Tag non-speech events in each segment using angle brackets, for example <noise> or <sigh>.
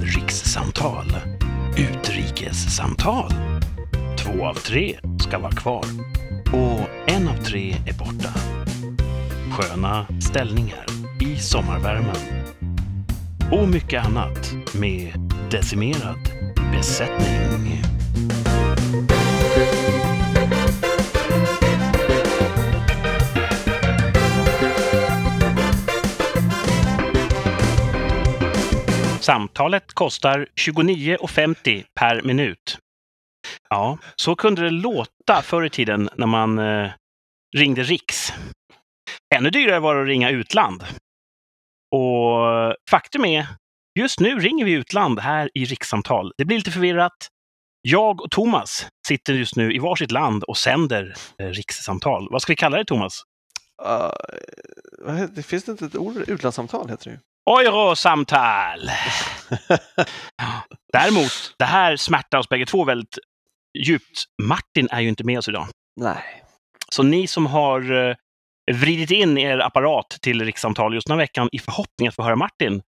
rikssamtal. Utrikessamtal. Två av tre ska vara kvar och en av tre är borta. Sköna ställningar i sommarvärmen. Och mycket annat med decimerad besättning. Samtalet kostar 29,50 per minut. Ja, så kunde det låta förr i tiden när man eh, ringde Riks. Ännu dyrare var det att ringa utland. Och faktum är, just nu ringer vi utland här i rikssamtal. Det blir lite förvirrat. Jag och Thomas sitter just nu i varsitt land och sänder eh, rikssamtal. Vad ska vi kalla det, Thomas? Uh, det finns inte ett ord? Utlandssamtal heter det ju. Eurosamtal! <laughs> Däremot, det här smärtar oss bägge två väldigt djupt. Martin är ju inte med oss idag. Nej. Så ni som har eh, vridit in er apparat till rikssamtal just den här veckan i förhoppning att få höra Martin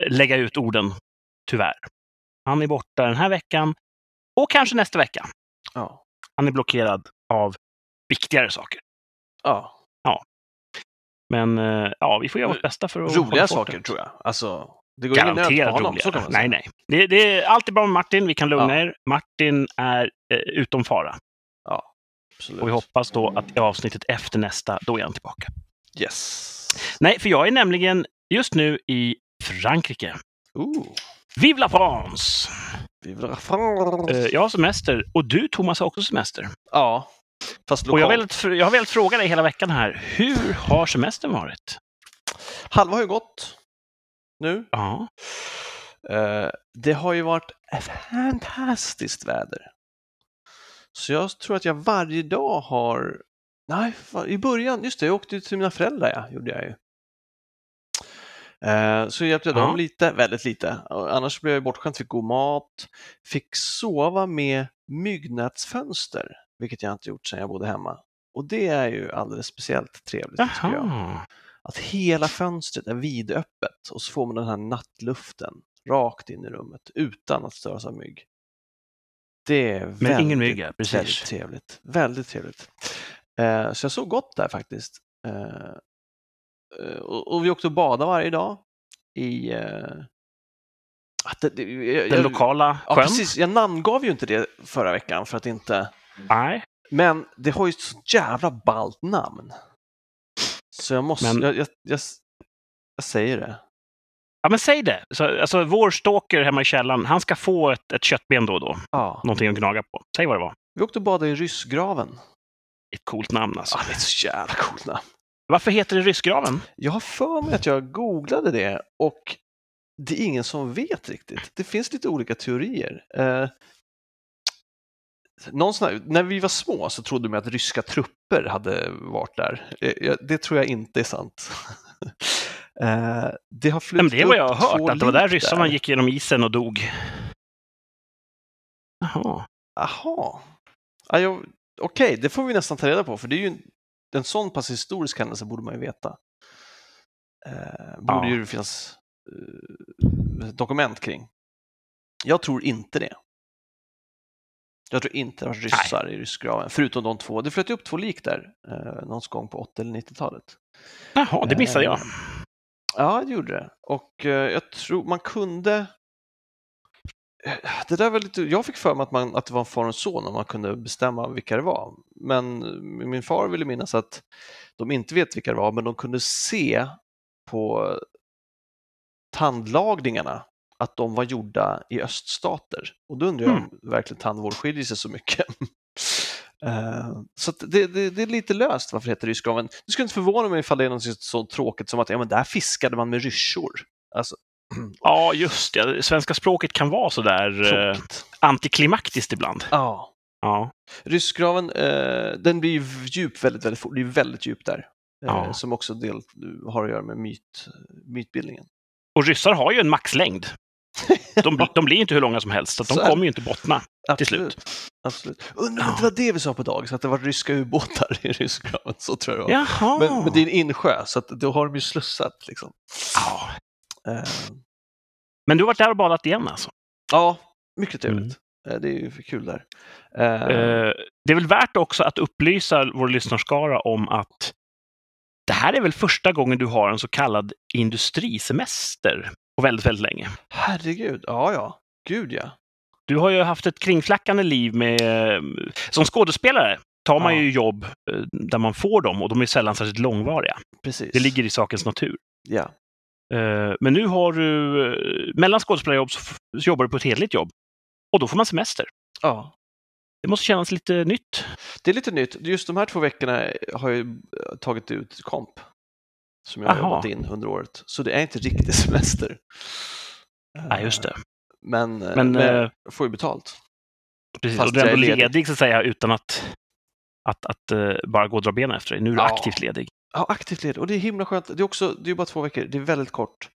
eh, lägga ut orden, tyvärr. Han är borta den här veckan och kanske nästa vecka. Ja. Han är blockerad av viktigare saker. Ja. Men eh, ja, vi får göra vårt bästa för att... Roliga saker tror jag. Alltså, det går ingen nöd på Garanterat honom. Roligare. Nej, nej. Det, det är alltid bra med Martin. Vi kan lugna Ja. er. Martin är eh, utom fara. Ja, absolut. Och vi hoppas då att i avsnittet efter nästa, då är han tillbaka. Yes. Nej, för jag är nämligen just nu i Frankrike. Ooh. Vive la France! Vive la France. Eh, jag har semester och du Thomas har också semester. Ja, fast Och jag har, velat, jag har velat fråga dig hela veckan här. Hur har semestern varit? Halva har ju gått nu. Ja, Eh, det har ju varit fantastiskt väder. Så jag tror att jag varje dag har... Nej, i början, just det, jag åkte till mina föräldrar, ja, gjorde jag ju. Eh, Så hjälpte jag dem Ja. lite, väldigt lite. Annars blev jag bortskämd, fick god mat, fick sova med myggnätsfönster, vilket jag inte gjort sedan jag bodde hemma. Och det är ju alldeles speciellt trevligt, tycker jag. Att hela fönstret är vidöppet och så får man den här nattluften rakt in i rummet utan att störas av mygg. Det är Men väldigt, ingen mygga, precis. väldigt trevligt. Väldigt trevligt. Eh, så jag såg gott där faktiskt. Eh, eh, och, och vi åkte och badade varje dag i eh, det, det, jag, Den lokala Ja, sjön? precis. Jag namngav ju inte det förra veckan för att inte... Nej. Men det har ju ett så jävla ballt namn. Så jag måste... Men- Jag, jag, jag, jag säger det. Ja, men säg det. Så, alltså, vår stalker hemma i källaren, han ska få ett, ett köttben då och då. Ja. Någonting att gnaga på. Säg vad det var. Vi åkte och badade i Ryssgraven. Ett coolt namn alltså. Ja, det är så jävla coolt namn. Varför heter det Ryssgraven? Jag har för mig att jag googlade det och det är ingen som vet riktigt. Det finns lite olika teorier. Någon sån här, när vi var små så trodde man att ryska trupper hade varit där. Eh, Det tror jag inte är sant. <laughs> Eh, det har flutit det är vad jag har hört, att det var där ryssarna gick genom isen och dog. Jaha. Jaha. Okej, det får vi nästan ta reda på, för det är ju en, en sån pass historisk händelse borde man ju veta. Eh, borde Ja. ju finnas eh, dokument kring. Jag tror inte det. Jag tror inte det var ryssar i ryssgraven, förutom de två. Det flöt upp två lik där eh, någon gång på 80 eller 90-talet. Jaha, det missade jag. Eh, Ja, det gjorde det. Och eh, jag tror man kunde... Eh, Det där var lite... Jag fick för mig att, man, att det var en far och en son och man kunde bestämma vilka det var. Men min far ville minnas att de inte vet vilka det var, men de kunde se på tandlagningarna att de var gjorda i öststater. Och då undrar jag om verkligen tandvård skiljer sig så mycket. <laughs> Eh, Så det, det, det är lite löst varför det heter ryssgraven. Det skulle inte förvåna mig ifall det är något så tråkigt som att ja, men där fiskade man med ryssor. Alltså, <clears throat> Ja, just det. Svenska språket kan vara sådär eh, antiklimaktiskt ibland. Ja. Ja. Ryssgraven, eh, den blir ju djup väldigt, väldigt fort. Det är väldigt djupt där. Eh, Ja. Som också del, har att göra med myt, mytbildningen. Och ryssar har ju en maxlängd. De, de blir inte hur långa som helst, så de Så kommer ju inte bottna. Absolut. Absolut. Undrar om det var det vi sa på dagis, att det var ryska ubåtar i ryssgraven. Så tror jag. Jaha. Men, men det är en insjö, så att då har de ju slussat. Liksom. ja. Eh, Men du har varit där och badat igen alltså? Ja, mycket trevligt. Eh, Det är ju kul där. Eh, det är väl värt också att upplysa vår lyssnarskara om att det här är väl första gången du har en så kallad industrisemester på väldigt, väldigt länge. herregud, ja ja, gud ja. Du har ju haft ett kringflackande liv med... Som skådespelare tar man Ja. ju jobb eh, där man får dem och de är sällan särskilt långvariga. Precis. Det ligger i sakens natur. Ja. Eh, Men nu har du, eh, mellan skådespelarjobb så jobbar du på ett hederligt jobb. Och då får man semester. ja, Det måste kännas lite nytt. det är lite nytt. Just de här två veckorna har jag tagit ut komp som jag har Aha. jobbat in under året. Så det är inte riktig <laughs> semester. Ja, just det. Men, men, Men, men eh, får ju betalt. Precis. Fast och du är ändå ledig. ledig så att säga utan att, att, att eh, bara gå och dra benen efter dig. Nu är du Ja. aktivt ledig. Ja, aktivt led. Och det är himla skönt. Det är också, det är bara två veckor. Det är väldigt kort.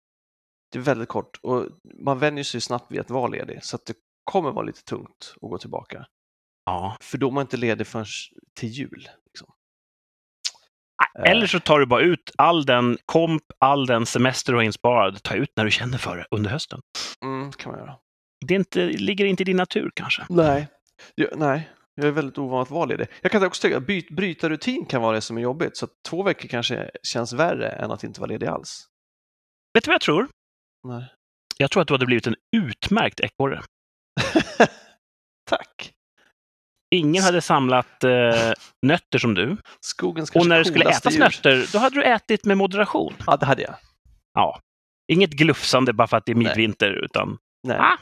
Det är väldigt kort och man vänjer sig snabbt vid att vara ledig så att det kommer vara lite tungt att gå tillbaka. Ja. För då är man inte ledig förrän till jul. Liksom. Eh. Eller så tar du bara ut all den komp, all den semester du har insparad, ta ut när du känner för det under hösten. Mm, kan man göra. Det inte, ligger inte i din natur kanske. Nej. Jag, nej, jag är väldigt ovan att vara ledig. Jag kan också tycka att byt, bryta rutin kan vara det som är jobbigt. Så två veckor kanske känns värre än att inte vara ledig alls. Vet du vad jag tror? Nej. Jag tror att du hade blivit en utmärkt ekorre. <laughs> Tack. Ingen hade samlat eh, nötter som du. Skogens Och när det skulle djur. nötter, då hade du ätit med moderation. Ja, det hade jag. Ja. Inget glufsande bara för att det är Nej. midvinter, utan Nej. Ah.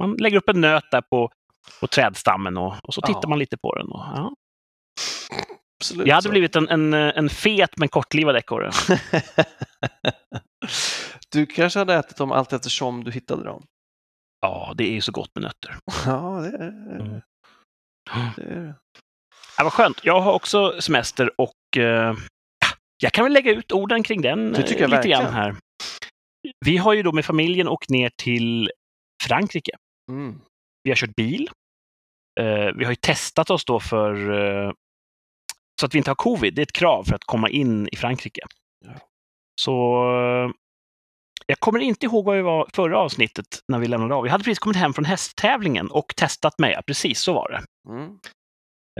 man lägger upp en nöt där på, på trädstammen och, och så tittar Ja. man lite på den. Och, ja. Absolut Jag hade så. blivit en, en, en fet men kortlivad ekorre. <laughs> du kanske hade ätit dem allt eftersom du hittade dem. Ja, det är ju så gott med nötter. Ja, det är Mm. Det. Är det. Ja, vad skönt. Jag har också semester och eh, jag kan väl lägga ut orden kring den Det tycker eh, jag lite grann verkligen. här. Vi har ju då med familjen åkt ner till Frankrike. Mm. Vi har kört bil. Eh, vi har ju testat oss då för eh, så att vi inte har covid. Det är ett krav för att komma in i Frankrike. Ja. Så eh, jag kommer inte ihåg vad vi var förra avsnittet när vi lämnade av. Vi hade precis kommit hem från hästtävlingen och testat mig. Ja, precis så var det. Mm.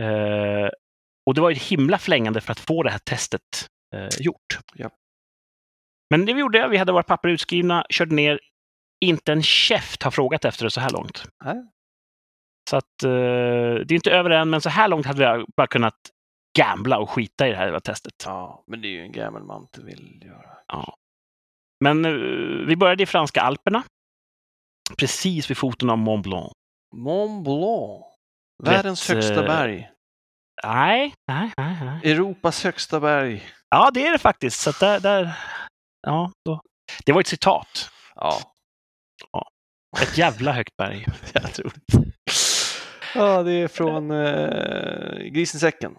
Eh, och det var ett himla flängande för att få det här testet eh, gjort. Ja. Men det vi gjorde, vi hade våra papper utskrivna, körde ner. Inte en käft har frågat efter det så här långt. Nej. Så att eh, det är inte över än, men så här långt hade vi bara kunnat gambla och skita i det här testet. Ja, men det är ju en gammal man inte vill göra. Ja. Men eh, vi började i franska alperna. Precis vid foten av Mont Blanc. Mont Blanc. Rätt, Världens högsta eh, berg. Nej, nej, nej. nej. Europas högsta berg. Ja, det är det faktiskt. Så där, där, ja, då. Det var ett citat. Ja, Ett jävla högt berg. <laughs> jag tror det. Ja, det är från eh, Grisen i säcken.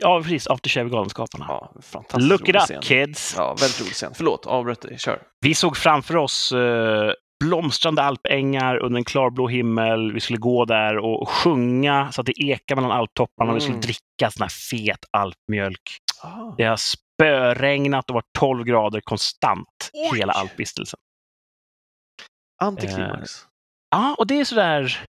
Ja, precis. After Shave-galenskaparna. Ja, fantastiskt Look it up, scen. kids! Ja, väldigt rolig scen. Förlåt, avbröt dig. Kör. Vi såg framför oss eh, blomstrande alpängar under en klarblå himmel. Vi skulle gå där och, sjunga så att det ekade mellan alptopparna. Vi skulle Mm. dricka sån här fet alpmjölk. Ah. Det har spöregnat och varit 12 grader konstant Oj! hela alpvistelsen. Antiklimax. Ja, och det är sådär...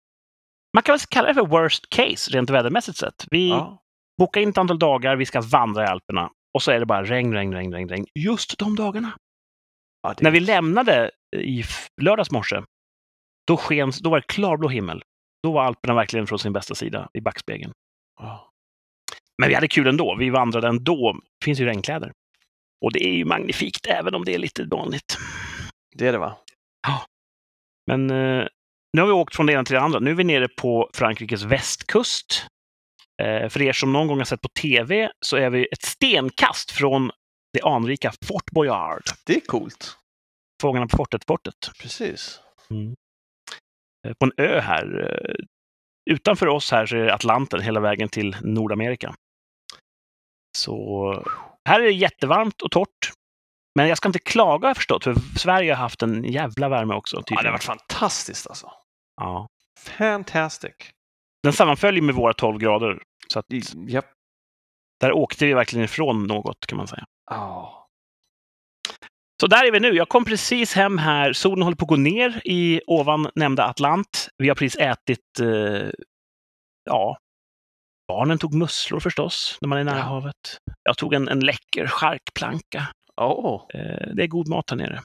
Man kan väl kalla det för worst case rent vädermässigt sett. Vi Ja. bokar in ett antal dagar, vi ska vandra i Alperna och så är det bara regn, regn, regn, regn, regn just de dagarna. Ja, När vi lämnade i lördags morse, då, sken, då var det klarblå himmel. Då var Alperna verkligen från sin bästa sida i backspegeln. Ja. Men vi hade kul ändå. Vi vandrade ändå. Det finns ju regnkläder. Och det är ju magnifikt, även om det är lite vanligt. Det är det va? Men eh, nu har vi åkt från det ena till det andra. Nu är vi nere på Frankrikes västkust. Eh, för er som någon gång har sett på tv så är vi ett stenkast från det anrika Fort Boyard. Det är coolt. Fångarna på fortet-fortet. Precis. Eh, På en ö här. Eh, utanför oss här så är det Atlanten hela vägen till Nordamerika. Så här är det jättevarmt och torrt. Men jag ska inte klaga har jag förstått, för Sverige har haft en jävla värme också. Ja, det tydligen. har varit fantastiskt alltså. ja. Fantastic. Den sammanföljer med våra 12 grader. Så att Japp. där åkte vi verkligen ifrån något kan man säga. Ja. Så där är vi nu. Jag kom precis hem här. Solen håller på att gå ner i ovan nämnda Atlant. Vi har precis ätit, eh, ja, barnen tog musslor förstås, när man är nära Ja. havet. Jag tog en, en läcker charkplanka. Åh, Eh, det är god mat här nere.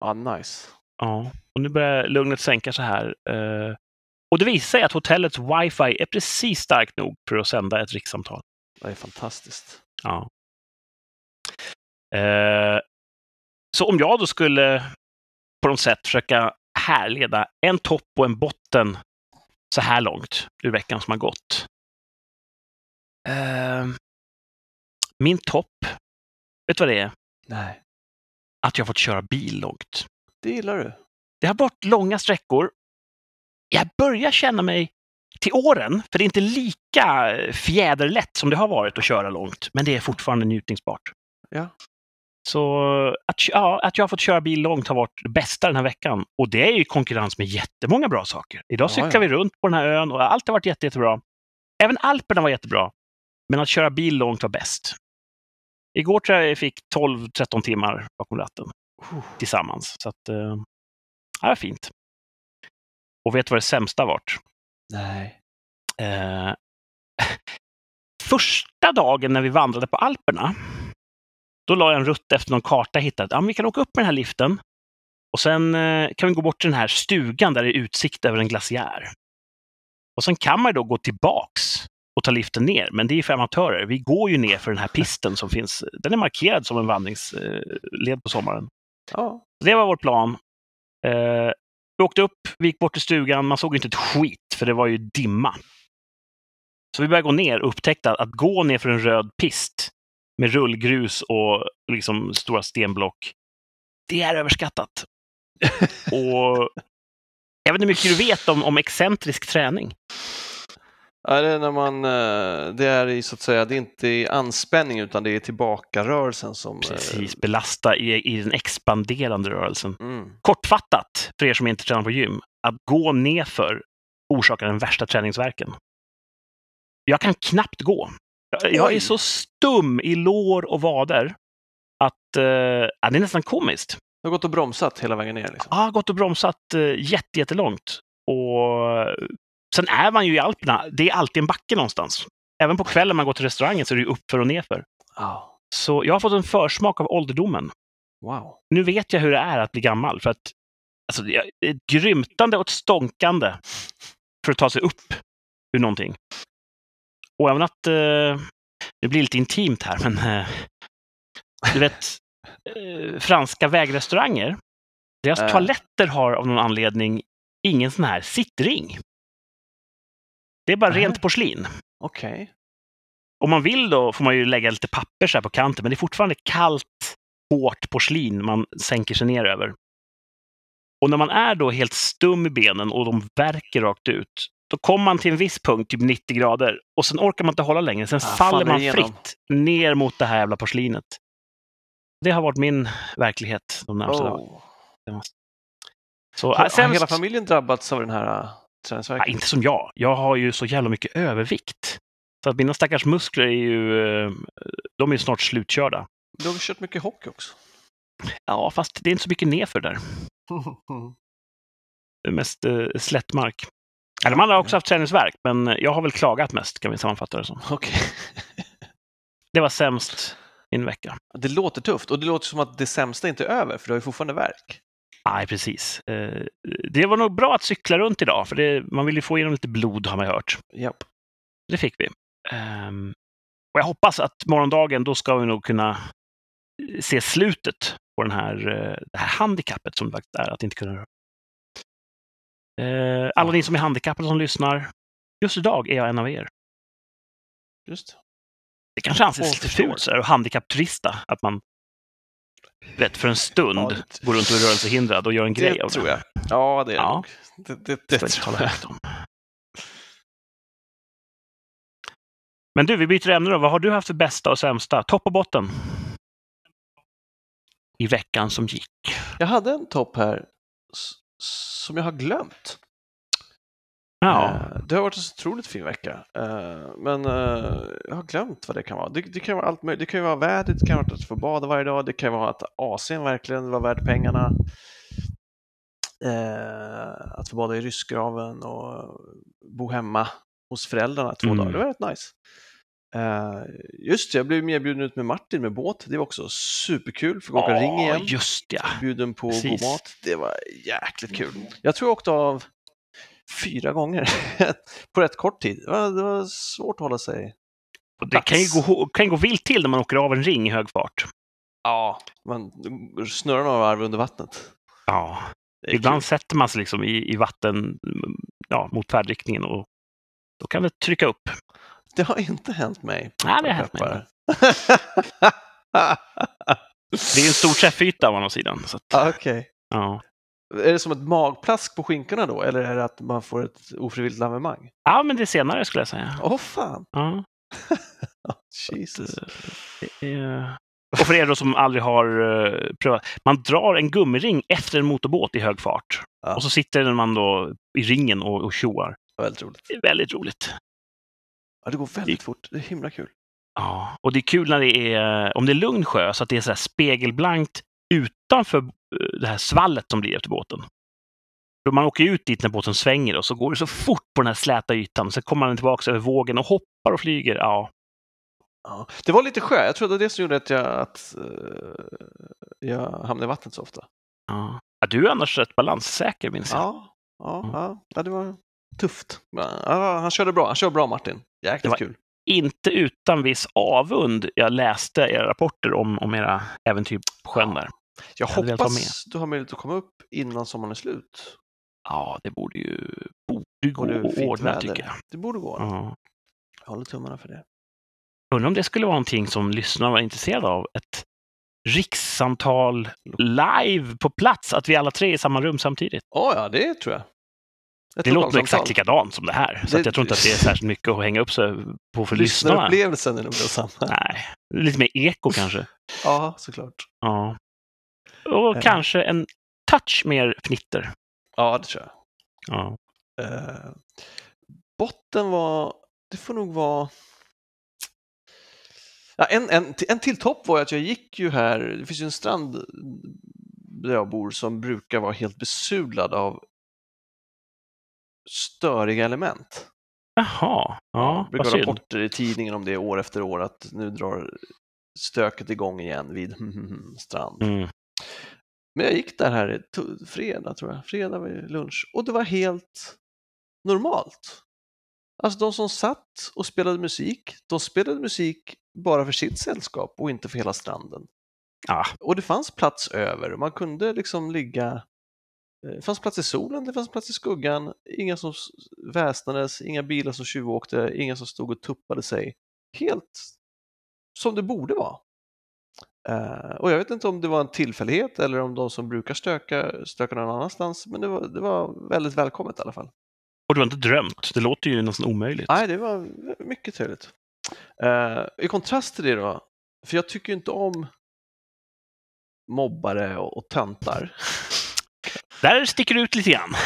ja, nice. Ja, och nu börjar lugnet sänka så här. Eh, och det visar sig att hotellets wifi är precis starkt nog för att sända ett rikssamtal. Det är fantastiskt. Ja. Eh, så om jag då skulle på något sätt försöka härleda en topp och en botten så här långt ur veckan som har gått. Eh, min topp, vet du vad det är? Nej, Att jag fått köra bil långt. det gillar du. Det har varit långa sträckor. Jag börjar känna mig till åren, för det är inte lika fjäderlätt som det har varit att köra långt, men det är fortfarande njutningsbart. Ja. Så att, ja, att jag har fått köra bil långt har varit det bästa den här veckan. Och det är ju konkurrens med jättemånga bra saker. Idag cyklar ja. vi runt på den här ön och allt har varit jätte, jättebra. Även Alperna var jättebra. Men att köra bil långt var bäst. Igår tror jag jag fick 12-13 timmar bakom ratten tillsammans. Så att, eh, det var fint. Och vet du vad det sämsta varit? Nej. Eh, <laughs> första dagen när vi vandrade på Alperna, då la jag en rutt efter någon karta jag hittat. Ja, men vi kan åka upp med den här liften och sen eh, kan vi gå bort till den här stugan där det är utsikt över en glaciär. Och sen kan man ju då gå tillbaks och ta liften ner, men det är för amatörer. Vi går ju ner för den här pisten som finns. Den är markerad som en vandringsled på sommaren. Ja. Det var vår plan. Eh, vi åkte upp, vi gick bort till stugan, man såg inte ett skit för det var ju dimma. Så vi började gå ner och upptäckte att, att gå ner för en röd pist med rullgrus och liksom stora stenblock, det är överskattat. <laughs> och jag vet inte hur mycket du vet om, om excentrisk träning. Ja, det är när man, eh, det är i så att säga, det är inte i anspänning utan det är tillbakarörelsen som... eh, Precis, belasta i, i den expanderande rörelsen. Mm. Kortfattat, för er som inte tränar på gym, att gå nerför orsakar den värsta träningsverken. Jag kan knappt gå. Jag, är så stum i lår och vader att eh, ja, det är nästan komiskt. Du har gått och bromsat hela vägen ner. Liksom. Jag har gått och bromsat eh, jätte, jättelångt. Och eh, sen är man ju i Alperna, det är alltid en backe någonstans. Även på kvällen man går till restaurangen så är det ju uppför och nerför. Ja. Så jag har fått en försmak av ålderdomen. Wow. nu vet jag hur det är att bli gammal. För att alltså, det är ett grymtande och ett stånkande för att ta sig upp ur någonting. Och även att, eh, det blir lite intimt här, men eh, du vet, eh, franska vägrestauranger, deras Äh. toaletter har av någon anledning ingen sån här sittring. Det är bara Nähä. rent porslin. Okej. Om man vill då får man ju lägga lite papper så här på kanten, men det är fortfarande kallt, hårt porslin man sänker sig ner över. Och när man är då helt stum i benen och de värker rakt ut, då kommer man till en viss punkt, typ 90 grader, och sen orkar man inte hålla längre. Sen Ah, faller man igenom. fritt ner mot det här jävla porslinet. Det har varit min verklighet de närmaste dagarna. Oh. Så, Har, äh, har sämst- hela familjen drabbats av den här Ja, träningsvärken? inte som jag. Jag har ju så jävla mycket övervikt. Så att mina stackars muskler är ju, eh, de är ju snart slutkörda. Du har kört mycket hockey också? Ja, fast det är inte så mycket nerför där. <laughs> Det är mest eh, slättmark. Eller man har också haft träningsvärk, men jag har väl klagat mest, kan vi sammanfatta det som. Okej. Det var sämst min vecka. Det låter tufft och det låter som att det sämsta inte är över för du har ju fortfarande värk. Nej, precis. Eh, Det var nog bra att cykla runt idag, för det, man vill ju få igenom lite blod, har man hört. Japp. Det fick vi. Ehm, Och jag hoppas att morgondagen, då ska vi nog kunna eh, se slutet på den här, eh, det här handikappet som det faktiskt är att inte kunna. Eh, Alla ni som är handikappade som lyssnar, just idag är jag en av er. Just. Det kanske anses Och lite fult så här, att handikappturista, att man vet, för en stund Ja, det- går runt och är rörelsehindrad och gör en grej Det av tror det. jag. Ja, det är Ja. Det, det, Det det tror jag. om. Men du, vi byter ämne då. Vad har du haft för bästa och sämsta? Topp och botten? I veckan som gick. Jag hade en topp här som jag har glömt. Ja. Eh, Det har varit en så otroligt fin vecka. Eh, Men eh, jag har glömt vad det kan vara. Det, det kan vara allt möjligt. Det kan vara vädret, det kan vara att få bada varje dag, det kan vara att AC'n verkligen var värd pengarna. Att få bada i ryssgraven och bo hemma hos föräldrarna två Mm. dagar. Det var rätt nice. Eh, Just det, jag blev medbjuden ut med Martin med båt. Det var också superkul. Fick åka ring igen. just ja. Bjuden på Precis. god mat. Det var jäkligt kul. Jag tror jag åkte av fyra gånger <laughs> på rätt kort tid. Det var, det var svårt att hålla sig. Och det kan ju, gå, kan gå vilt till när man åker av en ring i hög fart. Ja, man snurrar några varv under vattnet. Ja. Det Ibland kul. sätter man sig liksom i, i vatten mm, ja, mot färdriktningen och då kan det trycka upp. <laughs> Det har inte hänt mig. Nej, det har hänt mig. Det är en stor träffyta å andra sidan. Ah, Okej. ja. Är det som ett magplask på skinkorna då, eller är det att man får ett ofrivilligt lavemang? ja, men det senare skulle jag säga. Åh fan! Ja. <laughs> Jesus. det är- Och för er då som aldrig har eh, prövat. Man drar en gummiring efter en motorbåt i hög fart. Ja. Och så sitter man då i ringen och, och tjoar. Väldigt roligt. Det är väldigt roligt. Ja, det går väldigt fort. Det är himla kul. Ja, och det är kul när det är, om det är lugn sjö, så att det är så här spegelblankt utanför eh, det här svallet som blir efter båten. För man åker ut dit när båten svänger och så går det så fort på den här släta ytan. Så kommer man tillbaka över vågen och hoppar och flyger. Ja, Ja. Det var lite sjö. Jag tror det var det som gjorde att jag, att, eh, jag hamnade i vattnet så ofta. ja. ja du är annars rätt balanssäker minns jag. Ja, ja, ja, ja det var tufft. Han körde bra. Han kör bra Martin. Jäkligt Det var- kul. Inte utan viss avund jag läste era rapporter om, om era äventyr på sjön där. Jag vara hoppas du har möjlighet att komma upp innan sommaren är slut. Ja, det borde ju, borde gå att ordna tycker jag. Det borde gå. Ja. Jag håller tummarna för det. Undrar om det skulle vara någonting som lyssnarna var intresserade av. Ett rikssamtal live på plats, att vi alla tre är i samma rum samtidigt. Ja, ja, det tror jag. Det låter exakt likadant som det här. Så Det- jag tror inte att det är särskilt mycket att hänga upp sig på för lyssnarna. Lyssnarupplevelsen är nog densamma. Nej, lite mer eko kanske. Ja, såklart. Ja. Och Eh. kanske en touch mer fnitter. Ja, det tror jag. Ja. Eh, botten var, det får nog vara Ja, en, en, en till topp var att jag gick ju här, det finns ju en strand där jag bor som brukar vara helt besudlad av störiga element. Jaha, ja, det brukar rapporter i tidningen om det år efter år att nu drar stöket igång igen vid <laughs> strand. Mm. Men jag gick där här i fredag, tror jag, fredag vid lunch och det var helt normalt. Alltså de som satt och spelade musik, de spelade musik bara för sitt sällskap och inte för hela stranden. Ja. Och det fanns plats över, man kunde liksom ligga det fanns plats i solen, det fanns plats i skuggan, inga som väsnades, inga bilar som tjuvåkte, inga som stod och tuppade sig. Helt som det borde vara. Eh, och jag vet inte om det var en tillfällighet eller om de som brukar stöka stökar någon annanstans, men det var, det var väldigt välkommet i alla fall. Och du har inte drömt? Det låter ju nästan omöjligt. Nej, det var mycket trevligt. Eh, I kontrast till det då, för jag tycker inte om mobbare och, och töntar. Där sticker du ut lite grann. <laughs>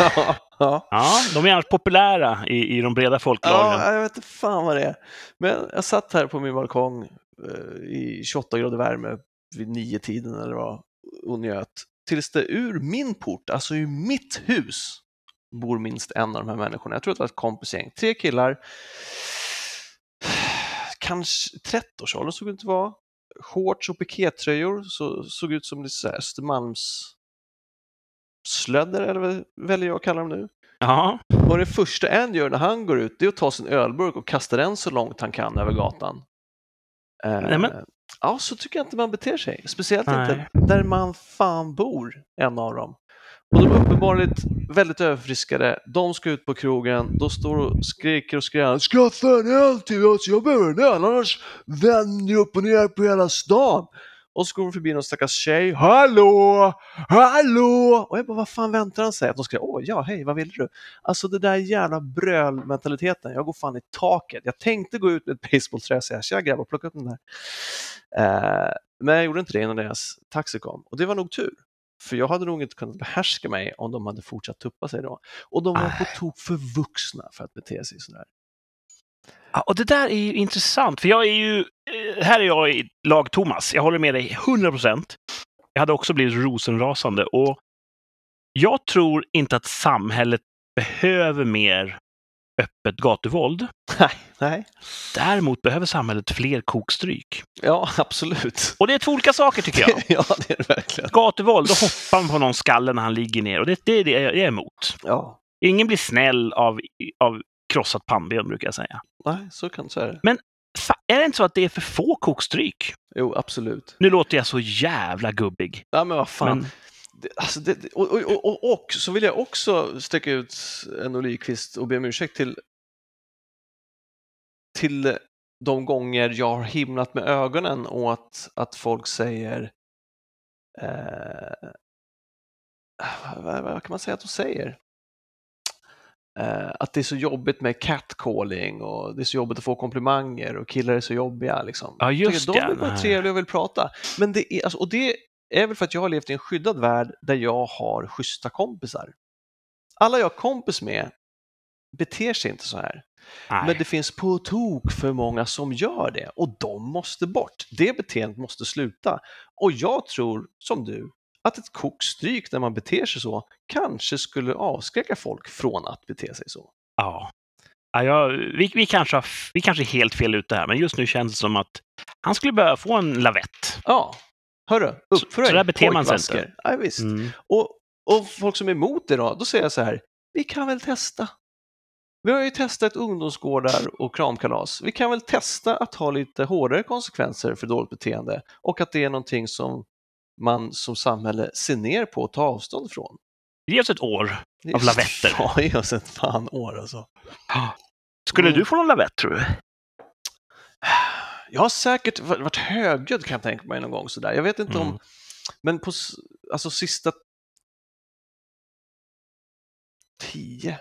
ja, Ja, de är annars populära i, i de breda folklagren. ja, jag vet inte fan vad det är. Men jag satt här på min balkong eh, i 28 grader värme vid nio tiden eller vad och njöt. Tills det ur min port, alltså ur mitt hus, bor minst en av de här människorna. Jag tror att det var ett kompisgäng. Tre killar, kanske 30-årsåldern såg det ut att vara. Shorts och pikétröjor så, såg ut som lite så här Östermalms slödder, eller väljer jag att kalla dem nu. Ja, Och det första en gör när han går ut, det är att ta sin ölburk och kasta den så långt han kan över gatan. Eh, Nämen. Ja, så tycker jag inte man beter sig. Speciellt Nej. inte där man fan bor, en av dem. Och de är uppenbarligen väldigt överfriskade. De ska ut på krogen, de står och skriker och skränar. Skaffa en öl till oss, jag behöver en öl, annars vänder jag upp och ner på hela stan. Och så går de förbi någon stackars tjej. Hallå! Hallå! Och jag bara, vad fan väntar han sig? Att de ska, åh ja, hej, vad vill du? Alltså det där jävla brölmentaliteten, jag går fan i taket. Jag tänkte gå ut med ett basebollträ och säga, tja grabbar, plocka upp den där. Eh, men jag gjorde inte det innan deras taxi kom. Och det var nog tur. För jag hade nog inte kunnat behärska mig om de hade fortsatt tuppa sig då. Och de var på tok för vuxna för att bete sig sådär. Och det där är ju intressant, för jag är ju... eh, Här är jag i lag Thomas. Jag håller med dig 100 procent. Jag hade också blivit rosenrasande och jag tror inte att samhället behöver mer öppet gatuvåld. Nej, nej. Däremot behöver samhället fler kokstryk. Ja, absolut. Och det är två olika saker tycker jag. <laughs> ja, det är det verkligen. Gatuvåld, då hoppar man på någon skalle när han ligger ner och det, det är det jag är emot. Ja, Ingen blir snäll av, av krossat pannben brukar jag säga. nej, så kan så är det. Fa- är det inte så att det är för få kokstryk? Jo, absolut. Nu låter jag så jävla gubbig. Ja, men vad fan. Men, Det, alltså det, och, och, och, och, så vill jag också sträcka ut en Olivqvist och be om ursäkt till, till de gånger jag har himlat med ögonen åt att folk säger eh, vad, vad kan man säga att de säger? Eh, att det är så jobbigt med catcalling och det är så jobbigt att få komplimanger och killar är så jobbiga. Liksom. Ja, just de är bara trevliga och vill prata. Men det är, alltså, och det är väl för att jag har levt i en skyddad värld där jag har schyssta kompisar. Alla jag har kompis med beter sig inte så här. nej. Men det finns på tok för många som gör det och de måste bort. Det beteendet måste sluta. Och jag tror, som du, att ett kokstryk där man beter sig så kanske skulle avskräcka folk från att bete sig så. Ja. Ja, vi, vi, kanske vi kanske är helt fel ute här, men just nu känns det som att han skulle behöva få en lavett. Ja, hörru, upp för så dig, där beter man sig inte. Ja, visst. Mm. Och, och folk som är emot det då, då säger jag så här, vi kan väl testa. Vi har ju testat ungdomsgårdar och kramkalas. Vi kan väl testa att ha lite hårdare konsekvenser för dåligt beteende och att det är någonting som man som samhälle ser ner på och tar avstånd från. Ge oss ett år. Av lavetter. <laughs> Ja, ge oss ett fan år alltså. Skulle Mm. du få någon lavett, tror du? Jag har säkert varit högljudd kan jag tänka mig någon gång sådär. Jag vet inte Mm. om, men på alltså sista 10,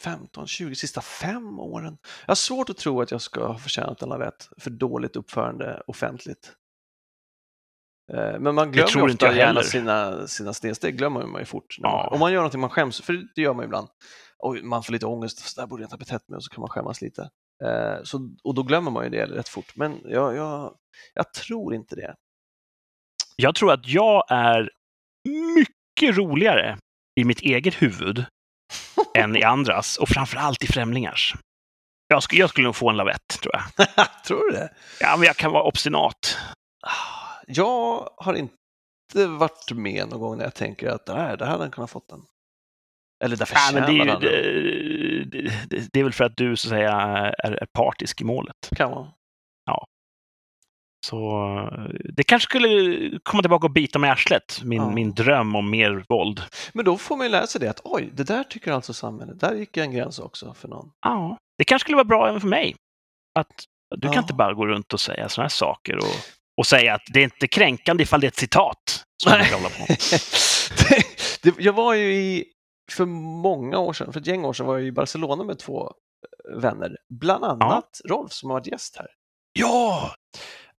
15, 20, sista fem åren. Jag har svårt att tro att jag ska ha förtjänat en lavett för dåligt uppförande offentligt. Eh, Men man glömmer ju inte ofta gärna sina, sina snedsteg, glömmer man ju fort. Ja. Om man gör någonting man skäms för, det gör man ju ibland. Och man får lite ångest, så där borde jag inte ha betett mig och så kan man skämmas lite. Eh, Så, och då glömmer man ju det rätt fort. Men jag, jag, jag tror inte det. Jag tror att jag är mycket roligare i mitt eget huvud <laughs> än i andras och framför allt i främlingars. Jag skulle, jag skulle nog få en lavett, tror jag. <laughs> tror du det? Ja, men jag kan vara obstinat. Jag har inte varit med någon gång när jag tänker att där, där hade han kunnat fått den. Eller där Ja, men det, är ju, det, det, det är väl för att du så att säga är, är partisk i målet. Kan vara. Så det kanske skulle komma tillbaka och bita mig i arslet, min, Ja. min dröm om mer våld. Men då får man ju lära sig det att oj, det där tycker alltså samhället. Där gick en gräns också för någon. Ja, det kanske skulle vara bra även för mig. Att du kan Ja. inte bara gå runt och säga sådana här saker och, och säga att det är inte kränkande ifall det är ett citat. Som hålla på. <laughs> det, det, jag var ju i, för många år sedan, för ett gäng år sedan var jag i Barcelona med två eh, vänner. Bland annat Rolf som har varit gäst här. Ja!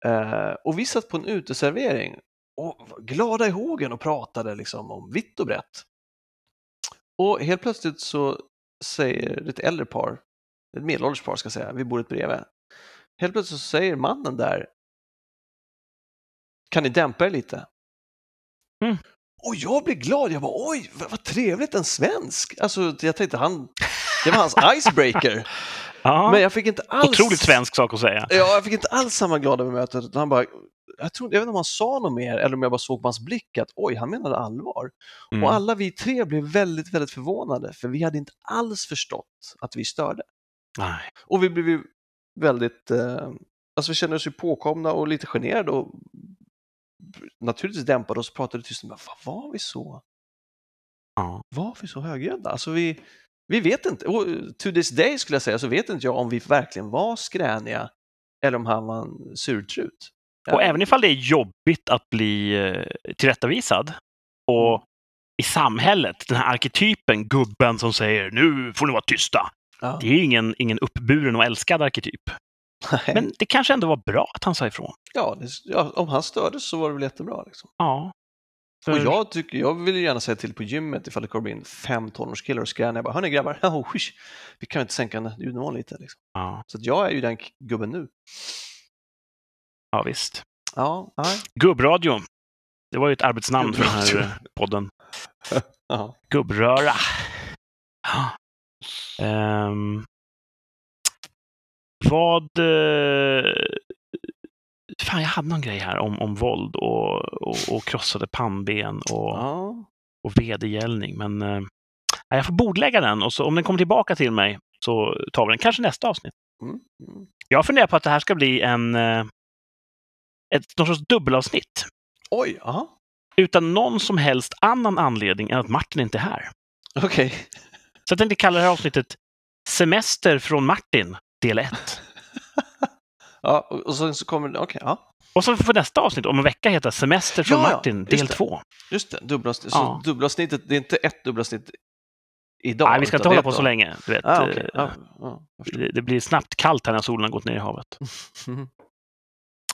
Eh, och vi satt på en uteservering och var glada i hågen och pratade liksom om vitt och brett. Och helt plötsligt så säger ett äldre par, ett medelålders par ska jag säga, vi bor ett bredvid. Helt plötsligt så säger mannen där, kan ni dämpa er lite? Mm. Och jag blir glad, jag bara oj, vad, vad trevligt, en svensk. Alltså jag tänkte han, det var hans icebreaker. <laughs> Men jag fick inte alls... Otroligt svensk sak att säga. Ja, jag fick inte alls samma glada bemötande. Han bara, jag, tror, jag vet inte om han sa något mer eller om jag bara såg på hans blick att oj, han menade allvar. Mm. Och alla vi tre blev väldigt, väldigt förvånade för vi hade inte alls förstått att vi störde. Nej. Och vi blev ju väldigt, eh, alltså vi kände oss ju påkomna och lite generade och naturligtvis dämpade oss och pratade tyst. Men vad var vi så? Ja. Var vi så högljudda? Alltså vi, vi vet inte, och to this day skulle jag säga så vet inte jag om vi verkligen var skräniga eller om han var en surtrut. Och även ifall det är jobbigt att bli eh, tillrättavisad och Mm. i samhället, den här arketypen, gubben som säger nu får ni vara tysta. Ja. Det är ju ingen, ingen uppburen och älskad arketyp. Nej. Men det kanske ändå var bra att han sa ifrån. ja, det, ja, om han stördes så var det väl jättebra. Liksom. Ja. För... Och jag, tycker, jag vill gärna säga till på gymmet ifall det kommer in fem tonårskillar och skränar. Jag bara, hörni grabbar, <laughs> oh, vi kan inte sänka ljudnivån lite. Liksom. Ja, Så jag är ju den gubben nu. ja, visst. Ja, nej. Gubbradio. Det var ju ett arbetsnamn för den här eh, podden. <laughs> Gubbröra. Ja. Vad... eh, fan, jag hade någon grej här om, om våld och, och, och krossade pannben och, Ja. och vedergällning. Men nej, jag får bordlägga den och så, om den kommer tillbaka till mig så tar vi den. Kanske nästa avsnitt. Mm. Mm. Jag funderar på att det här ska bli en, eh, ett någon sorts dubbelavsnitt. Oj, aha. Utan någon som helst annan anledning än att Martin inte är här. okej. Så jag tänkte kalla det här avsnittet Semester från Martin, del 1. <laughs> Ja, och sen så kommer okej, ja. Och så får nästa avsnitt om en vecka heta Semester från Ja, Martin, del det. 2. Just det, dubbelavsnitt. Ja. Så dubbelavsnittet, det är inte ett dubbelavsnitt idag? Nej, vi ska inte hålla på så länge. Du vet, Ah, ja, jag förstår. det, det blir snabbt kallt här när solen har gått ner i havet. <laughs> Mhm.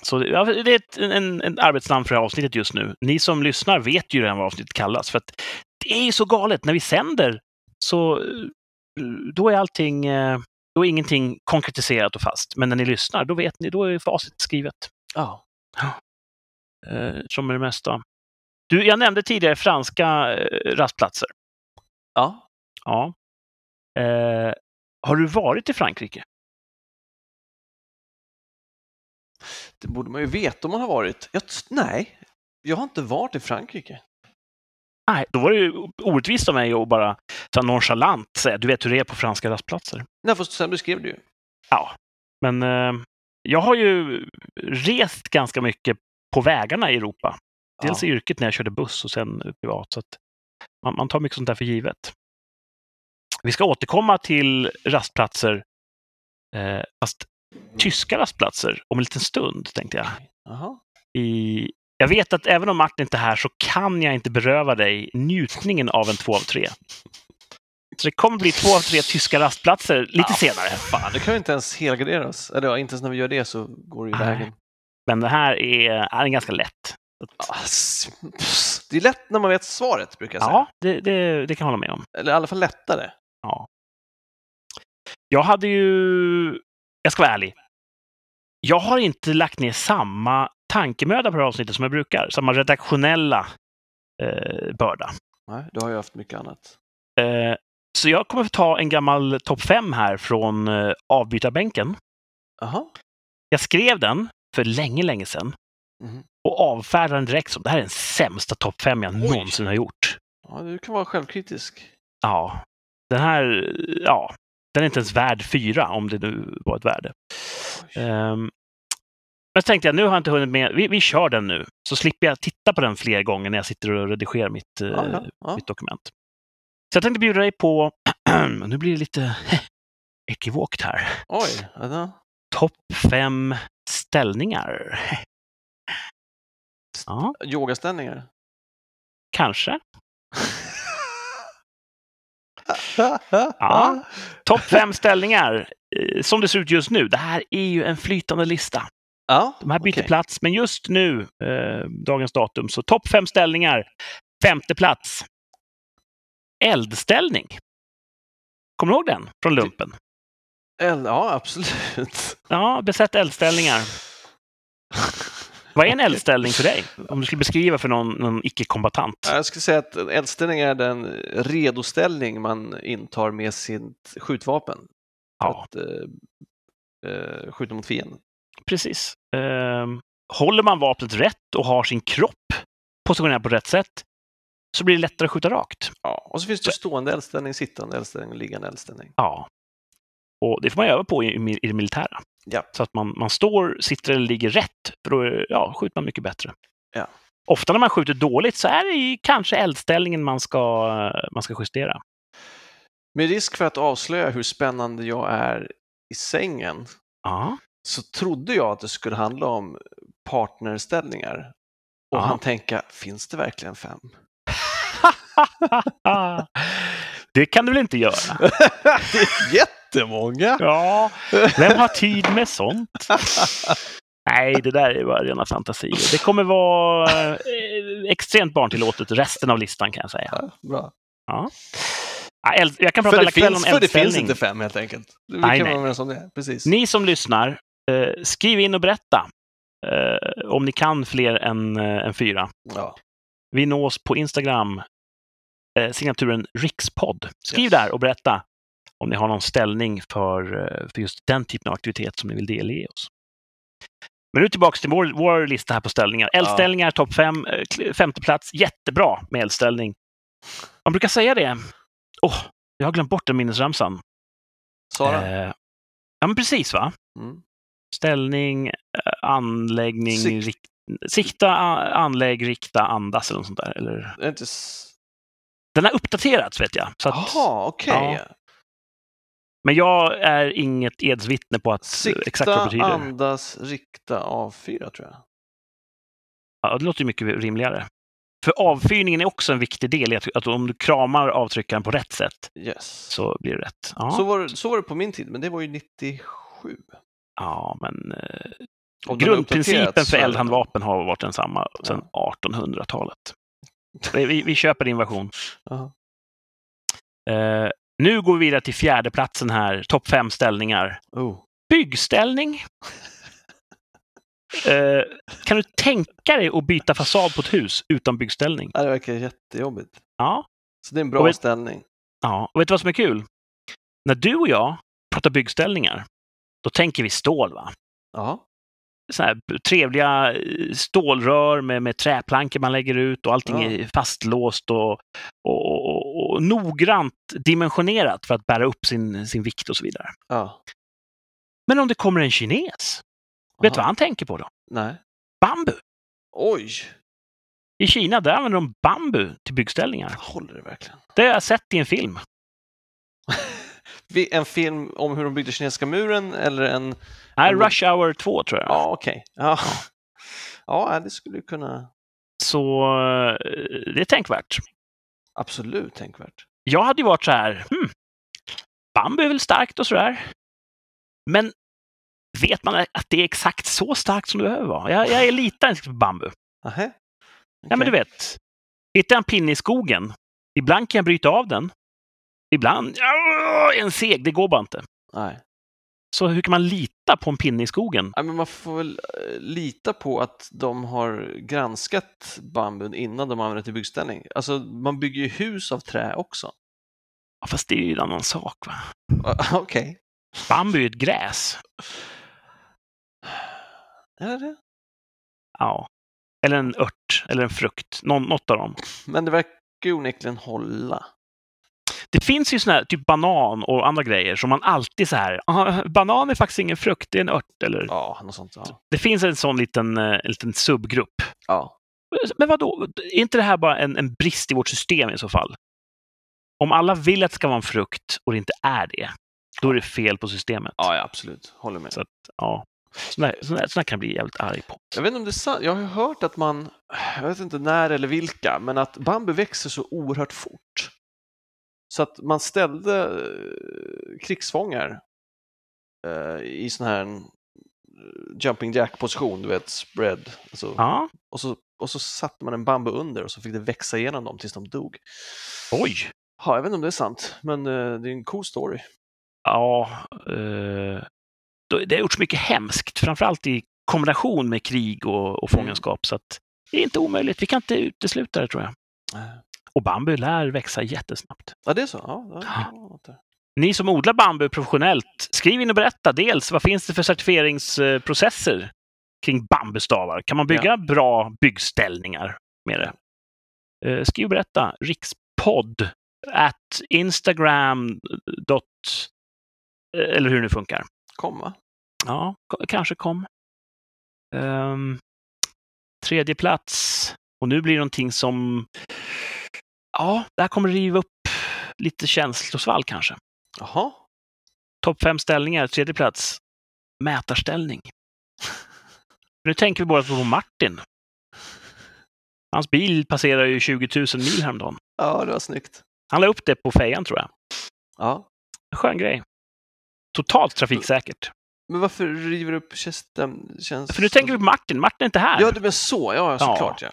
Så det, ja, det är ett en, en arbetsnamn för det här avsnittet just nu. Ni som lyssnar vet ju redan vad avsnittet kallas. För det är ju så galet. När vi sänder så eh, då är allting, eh, då är ingenting konkretiserat och fast. Men när ni lyssnar, då vet ni, då är facit skrivet. Ja. Eh, som med det mesta. Du, jag nämnde tidigare franska eh, rastplatser. Ja. Ja. Eh, har du varit i Frankrike? Det borde man ju veta om man har varit. Jag, nej, jag har inte varit i Frankrike. Nej, då var det ju orättvist av mig att bara så här nonchalant säga du vet hur det är på franska rastplatser. Nej, fast sen beskrev du ju. Ja, men eh, jag har ju rest ganska mycket på vägarna i Europa. Dels Ja. i yrket när jag körde buss och sen privat. Så att man, man tar mycket sånt där för givet. Vi ska återkomma till rastplatser, eh, fast tyska rastplatser, om en liten stund, tänkte jag. Jaha. I, jag vet att även om Martin inte är här så kan jag inte beröva dig njutningen av en två av tre. Så det kommer bli två av tre tyska rastplatser lite Ja, senare. Fan, det kan ju inte ens helgardera oss. Eller ja, inte ens när vi gör det så går det ju vägen. Men det här är, är ganska lätt. Ah. Det är lätt när man vet svaret, brukar jag säga. Ja, det, det, det kan jag hålla med om. Eller i alla fall lättare. Ja. Jag hade ju... Jag ska vara ärlig. Jag har inte lagt ner samma tankemöda på det här avsnittet som jag brukar. Samma redaktionella eh, börda. Nej, du har ju haft mycket annat. Eh, så jag kommer att ta en gammal topp fem här från eh, avbytarbänken. Jaha. Jag skrev den för länge, länge sedan Mhm. och avfärdade den direkt som det här är den sämsta topp fem jag Oj. någonsin har gjort. Ja, du kan vara självkritisk. Ja, den här, ja, den är inte ens värd fyra om det nu var ett värde. Oj. Men så tänkte jag, nu har jag inte hunnit med, vi, vi kör den nu, så slipper jag titta på den fler gånger när jag sitter och redigerar mitt, eh, Ja, ja, ja. mitt dokument. Så jag tänkte bjuda dig på, <clears throat> nu blir det lite <clears throat> ekivokt här, Oj, topp fem ställningar. Ja, Yogaställningar. kanske. <laughs> Ja. Topp fem ställningar, eh, som det ser ut just nu. Det här är ju en flytande lista. Ja De här byter okej. plats, men just nu, eh, dagens datum, så topp fem ställningar. Femte plats. Eldställning. Kommer du ihåg den från lumpen? Eld, ja, absolut. Ja, besätt eldställningar. <laughs> Vad är en eldställning för dig? Om du skulle beskriva för någon, någon icke-kombatant. Jag skulle säga att en eldställning är den redoställning man intar med sitt skjutvapen. Ja, att eh, eh, skjuta mot fienden. Precis. Ehm, håller man vapnet rätt och har sin kropp positionerad på rätt sätt så blir det lättare att skjuta rakt. Ja, och så finns det stående eldställning, sittande eldställning och liggande eldställning. Ja. Och det får man öva på i, i i det militära. Ja. Så att man, man står, sitter eller ligger rätt, för då ja, skjuter man mycket bättre. Ja. Ofta när man skjuter dåligt så är det ju kanske eldställningen man ska, man ska justera. Med risk för att avslöja hur spännande jag är i sängen Ja. Så trodde jag att det skulle handla om partnerställningar. Och Ja. han tänka, finns det verkligen fem? <laughs> det kan du väl inte göra? <laughs> det är jättemånga! Ja, vem har tid med sånt? Nej, det där är bara rena fantasier. Det kommer vara eh, extremt barntillåtet resten av listan kan jag säga. Ja, bra. Ja. Jag kan prata hela kvällen om för det finns eldställning. inte fem helt enkelt. Vi Nej, kan nej. vara överens om det. Precis. Ni som lyssnar, eh, skriv in och berätta eh, om ni kan fler än, eh, än fyra. Ja. Vi nås på Instagram, eh, signaturen rikspodd. Skriv Yes. där och berätta om ni har någon ställning för, eh, för just den typen av aktivitet som ni vill delge oss. Men nu tillbaka till vår, vår lista här på ställningar. Eldställningar, topp fem, femte plats. Jättebra med eldställning. Man brukar säga det. Åh, jag har glömt bort den minnesramsan. Sara? Eh, ja, men precis va? Mm. Ställning, eh, anläggning, Sikt. rik, sikta, anlägg, rikta, andas eller något sånt där. Eller, inte... den har uppdaterats vet jag. Jaha, okej. ja. Men jag är inget edsvittne på att eh, exakt vad det Sikta, betyder. andas, rikta, avfyra tror jag. Ja, det låter ju mycket rimligare. För avfyrningen är också en viktig del i att, att om du kramar avtryckaren på rätt sätt Yes. så blir det rätt. Ja, Så, var, så var det på min tid, men det var ju 97. Ja men eh, grundprincipen för eldhandvapen har varit densamma sedan 1800-talet. Vi, vi, köper din version. Jaha. Eh, nu går vi vidare till fjärde platsen här, topp fem ställningar. Oh. Byggställning. <laughs> Eh, kan du tänka dig att byta fasad på ett hus utan byggställning? Det verkar jättejobbigt. Ja. Så det är en bra vet- ställning. ja. Och vet du vad som är kul? När du och jag pratar byggställningar, då tänker vi stål. va? Ja. Så här trevliga eh, stålrör med, med träplankor man lägger ut och allting Ja. är fastlåst och, och, och, och noggrant dimensionerat för att bära upp sin, sin vikt och så vidare. ja. Men om det kommer en kines, vet du vad Aha. han tänker på då? Nej. Bambu! Oj! I Kina där använder de bambu till byggställningar. Håller det verkligen? Det har jag sett i en film. <laughs> En film om hur de byggde kinesiska muren eller en... Nej, Rush Hour 2 tror jag. Ja, okej. Ja. ja, det skulle kunna... Så eh, det är tänkvärt. Absolut tänkvärt. Jag hade ju varit så här, hmm, bambu är väl starkt och sådär. Men vet man att det är exakt så starkt som det behöver vara? Jag, jag är lite på bambu. Nähä? Ja, men du vet. Hittar jag en pinne i skogen, ibland kan jag bryta av den. Ibland, ja, en seg, det går bara inte. Nej. Så hur kan man lita på en pinne i skogen? Nej, men man får väl eh, lita på att de har granskat bambun innan de använder det till byggställning. Alltså, man bygger ju hus av trä också. Ja, fast det är ju en annan sak. Va? <laughs> Okej. Bambu är ju ett gräs. Är det? Ja. Eller en ört, eller en frukt. Någon, något av dem. Men det verkar ju onekligen hålla. Det finns ju såna här, typ banan och andra grejer som man alltid så här, "Ah, banan är faktiskt ingen frukt, det är en ört. Eller, Ja, något sånt. Ja. Det finns en sån liten, eh, en liten subgrupp. ja. Men vad då? Är inte det här bara en, en brist i vårt system i så fall? Om alla vill att det ska vara en frukt och det inte är det, då är det fel på systemet. Ja, ja, absolut. Håller med. Så att, ja. Sådana såna kan jag bli jävligt arg på. Jag vet inte om det är sant. Jag har hört att man, jag vet inte när eller vilka, men att bambu växer så oerhört fort. Så att man ställde eh, krigsfångar eh, i sån här eh, jumping jack-position, du vet, spread. Alltså, Ja, och, så, och så satte man en bambu under och så fick det växa igenom dem tills de dog. oj. Ja, jag vet inte om det är sant, men eh, det är en cool story. Ja, eh, det har gjorts mycket hemskt, framförallt i kombination med krig och, och fångenskap. Så att det är inte omöjligt. Vi kan inte utesluta det, tror jag. Och bambu lär växa jättesnabbt. Ja, det är så? Ja, ja, ja. Ni som odlar bambu professionellt, skriv in och berätta. Dels, vad finns det för certifieringsprocesser kring bambustavar? Kan man bygga bra byggställningar med det? Eh, Skriv och berätta. Rikspodd at instagram. dot- eh, Eller hur det nu funkar. Komma. Ja, k- kanske kom. Ehm, tredje plats. Och nu blir det någonting som... Ja, det här kommer riva upp lite känslosvall kanske. Jaha. Topp fem ställningar, tredje plats. Mätarställning. <laughs> nu tänker vi bara på Martin. Hans bil passerar ju 20 000 mil häromdagen. Ja, det var snyggt. Han la upp det på fejan tror jag. Ja, skön grej. Totalt trafiksäkert. Men varför river du upp kästen? Känns... För nu tänker vi på Martin. Martin är inte här. Ja, det men så. Ja, såklart. Ja.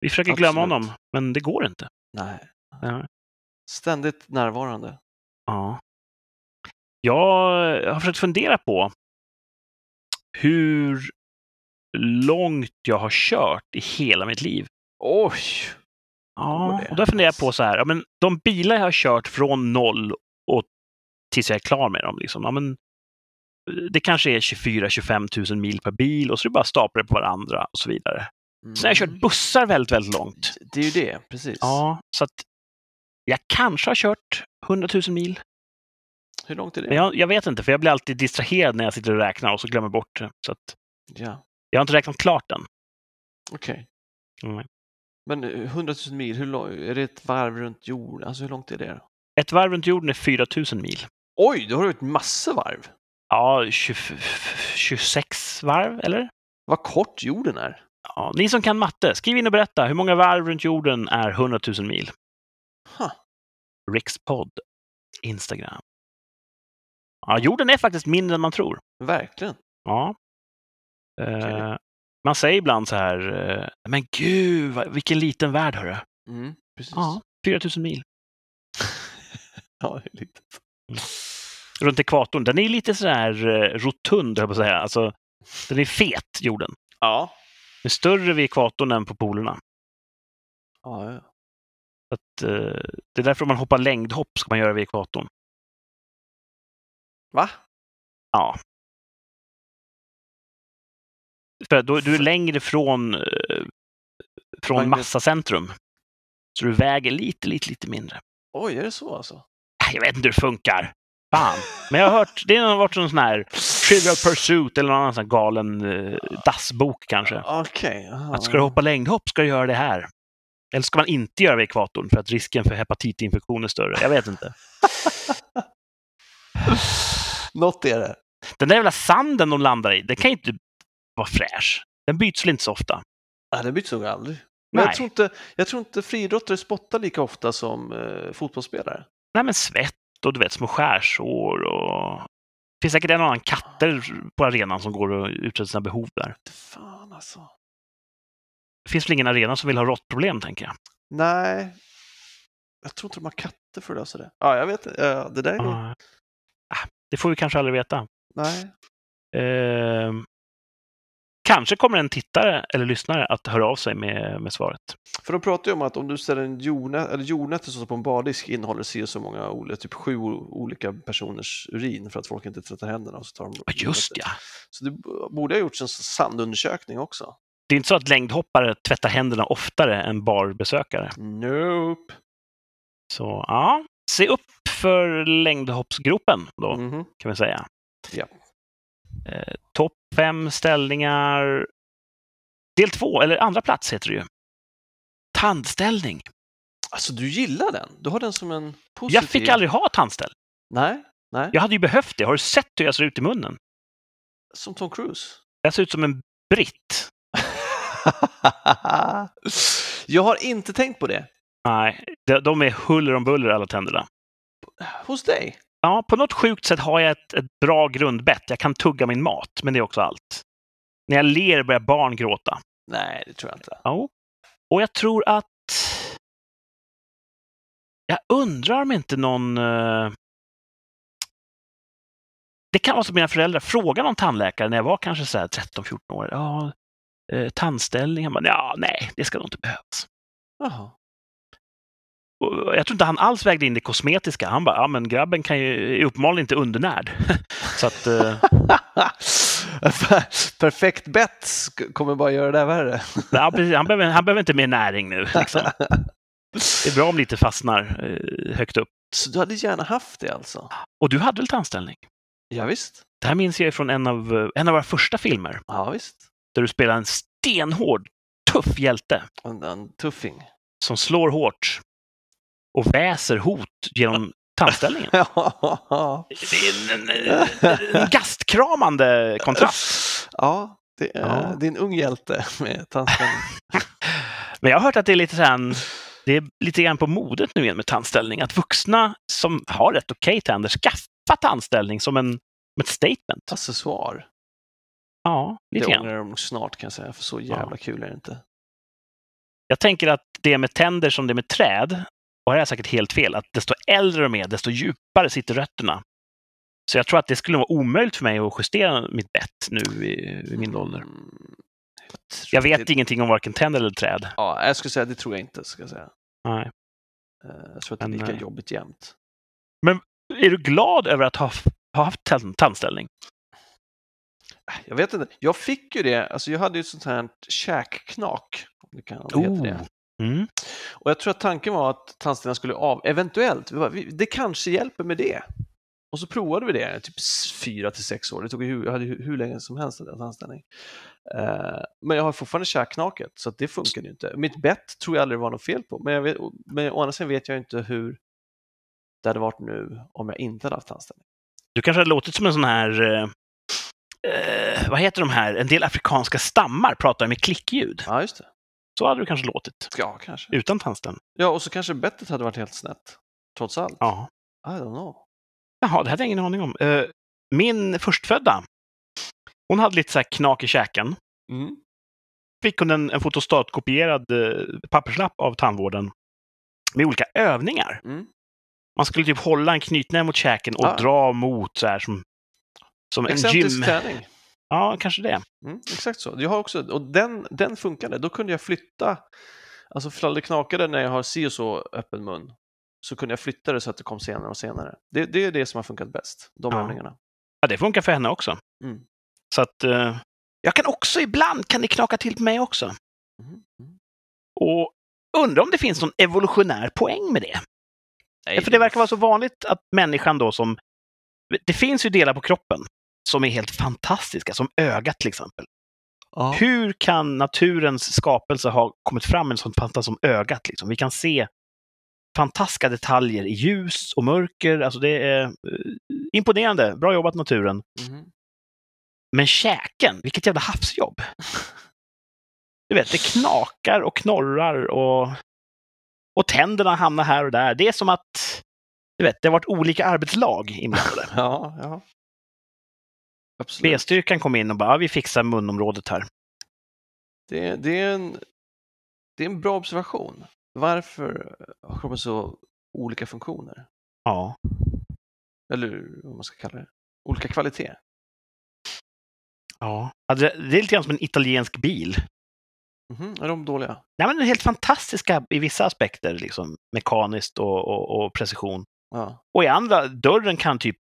Vi försöker glömma Absolut. honom, men det går inte. Nej. Ja. Ständigt närvarande. Ja. Jag har försökt fundera på hur långt jag har kört i hela mitt liv. Oj! Ja, och då funderar jag på så här, ja, men de bilar jag har kört från noll och tills jag är klar med dem, liksom, ja, men, det kanske är 24-25 000 mil per bil och så är det bara staplar på varandra och så vidare. Sen har jag kört bussar väldigt, väldigt långt. Mm. Det är ju det, precis. Ja, så att jag kanske har kört 100 000 mil. Hur långt är det? Jag, jag vet inte, för jag blir alltid distraherad när jag sitter och räknar och så glömmer bort det. Så att Ja, jag har inte räknat klart än. okej. Mm. Men eh, 100 000 mil, hur lång, är det ett varv runt jorden? Alltså hur långt är det? Ett varv runt jorden är 4 000 mil. Oj, då har du ett massor varv. Ja, 20, 26 varv, eller? Vad kort jorden är. Ja, ni som kan matte, skriv in och berätta. Hur många varv runt jorden är 100 000 mil? Huh. Rikspodd, Instagram. Ja, jorden är faktiskt mindre än man tror. Verkligen. Ja. Eh, Okej. man säger ibland så här, eh, men gud, vilken liten värld, hörru. Mm, precis. Ja, 4 000 mil. <laughs> ja, det är litet. Runt ekvatorn. Den är lite så här eh, rotund, höll jag på att säga. Alltså, den är fet, jorden. Ja. Är större vid ekvatorn än på polerna. Ja, ja. Att, eh, det är därför om man hoppar längdhopp ska man göra vid ekvatorn. Va? Ja. För då, du är längre från, eh, från Magnet- massacentrum. Så du väger lite, lite, lite mindre. Oj, är det så alltså? Jag vet inte hur det funkar. Fan. Men jag har hört, det har varit någon sån här Trivial Pursuit eller någon annan sån här galen eh, dassbok kanske. Okej. aha. Att ska du hoppa längdhopp ska du göra det här. Eller ska man inte göra vid ekvatorn för att risken för hepatitinfektion är större? Jag vet inte. <laughs> Något är det. Den där jävla sanden de landar i, den kan ju inte vara fräsch. Den byts väl inte så ofta? Nej, det byts nog aldrig. Men jag tror, inte, jag tror inte friidrottare spottar lika ofta som eh, fotbollsspelare. Nej, men svett och du vet, små skärsår och... Det finns säkert en annan katter på arenan som går och utreder sina behov där. Fan alltså. Det finns väl ingen arena som vill ha råttproblem, tänker jag. Nej, jag tror inte de har katter för att lösa det. Ja, jag vet inte. Ja, det där är. Ah. Ah, det får vi kanske aldrig veta. Nej. Ehm, kanske kommer en tittare eller lyssnare att höra av sig med, med svaret. För de pratar ju om att om du ställer en jordnöt, eller jordnötter som står på en bardisk innehåller och så många olika, typ sju olika personers urin för att folk inte tvättar händerna och så tar de Ja, just ja. Så det borde ha gjorts en sandundersökning också. Det är inte så att längdhoppare tvättar händerna oftare än barbesökare. Nope. Så ja, se upp för längdhoppsgropen då, Mhm. kan vi säga. Ja. Eh, Topp fem ställningar. Del två, eller andra plats heter det ju. Tandställning. Alltså du gillar den? Du har den som en positiv... Jag fick aldrig ha tandställ. Nej, nej. Jag hade ju behövt det. Har du sett hur jag ser ut i munnen? Som Tom Cruise. Jag ser ut som en britt. <laughs> jag har inte tänkt på det. Nej, de, är huller om buller alla tänderna. Hos dig? Ja, på något sjukt sätt har jag ett, ett bra grundbett. Jag kan tugga min mat, men det är också allt. När jag ler börjar barn gråta. Nej, det tror jag inte. Ja. Och jag tror att... Jag undrar om inte någon... eh, Det kan vara att mina föräldrar frågade någon tandläkare när jag var kanske så här 13-14 år. Ja, eh, tandställning? Han bara, ja, nej, det ska nog inte behövas. Jaha. Jag tror inte han alls vägde in det kosmetiska. Han bara, ja men grabben kan ju, är uppenbarligen inte undernärd. <laughs> så att, eh, <laughs> Perfekt bett kommer bara göra det här värre. <laughs> ja, precis, han, behöver, han behöver inte mer näring nu. Liksom. Det är bra om lite fastnar eh, högt upp. Så du hade gärna haft det alltså? Och du hade väl tandställning? Ja, visst. Det här minns jag från en av, eh, en av våra första filmer. Ja, visst. Där du spelar en stenhård, tuff hjälte En, en tuffing. som slår hårt och väser hot genom tandställningen. <laughs> ja, Det är en, en, en gastkramande kontrast. ja, det är, Ja. det är en ung hjälte med tandställning. <laughs> Men jag har hört att det är lite här, det är lite grann på modet nu igen med tandställning. Att vuxna som har rätt okej tänder skaffar tandställning som en Som ett statement. accessoar. Ja, lite Det grann. ångrar de snart kan jag säga, för så jävla kul är det inte. Jag tänker att det är med tänder som det är med träd, och här är jag säkert helt fel, att desto äldre de är, desto djupare sitter rötterna. Så jag tror att det skulle vara omöjligt för mig att justera mitt bett nu i, i min ålder. Mm, jag, tror Jag vet inte- ingenting om varken tänder eller träd. Ja, jag skulle säga det tror jag inte. Ska jag, säga. Nej. Eh, jag tror att det är Men, lika eh, jobbigt jämt. Är du glad över att ha, ha haft tand- tandställning? Jag vet inte. Jag fick ju det. Alltså jag hade ju ett sånt här käkknak. Om det, kan, om det heter det. Mm. Och jag tror att tanken var att tandstenarna skulle av, eventuellt. Vi bara, vi- Det kanske hjälper med det. Och så provade vi det, typ fyra till sex år. Det tog hur- jag hade ju hur länge som helst en tandställning. Eh, men jag har fortfarande käkknaket, så det funkar ju inte. Mitt bett tror jag aldrig det var något fel på, men, jag vet, men å andra sidan vet jag inte hur det hade varit nu om jag inte hade haft tandställning. Du kanske hade låtit som en sån här... Eh, vad heter de här? En del afrikanska stammar pratar med klickljud. Ja, just det. Så hade du kanske låtit. Ja, kanske. Utan tandställning. Ja, och så kanske bettet hade varit helt snett. Trots allt. Ja. I don't know. Jaha, det hade jag ingen aning om. Eh, min förstfödda, hon hade lite så här knak i käken. Mm. Fick hon en, en fotostatkopierad eh, papperslapp av tandvården med olika övningar. Mm. Man skulle typ hålla en knytnäve mot käken och Ah. dra mot så här som, som en gym. träning. Ja, kanske det. Mm, exakt så. Jag har också, och den, den funkade. Då kunde jag flytta, alltså för det knakade när jag har si och så öppen mun, så kunde jag flytta det så att det kom senare och senare. Det, det är det som har funkat bäst, de Ja. övningarna. Ja, det funkar för henne också. Mm. Så att eh, jag kan också ibland kan det knaka till på mig också. Mm. Mm. Och undrar om det finns någon evolutionär poäng med det. Nej, För det verkar vara så vanligt att människan då som... Det finns ju delar på kroppen som är helt fantastiska, som ögat till exempel. Ja. Hur kan naturens skapelse ha kommit fram med en sån fantastisk som ögat? Liksom? Vi kan se fantastiska detaljer i ljus och mörker. Alltså det är eh, imponerande. Bra jobbat naturen. Mhm. Men käken, vilket jävla havsjobb! Du vet, det knakar och knorrar och, och tänderna hamnar här och där. Det är som att du vet, det har varit olika arbetslag inblandade. <laughs> Ja, ja. B-styrkan kom in och bara, ja, vi fixar munområdet här. Det, det, är en, det är en bra observation. Varför har kroppen så olika funktioner? Ja. Eller vad man ska kalla det. Olika kvalitet. ja. Alltså, Det är lite grann som en italiensk bil. Mhm, Är de dåliga? Nej, men de är helt fantastiska i vissa aspekter, liksom, mekaniskt och, och, och precision. Ja. Och i andra, dörren kan typ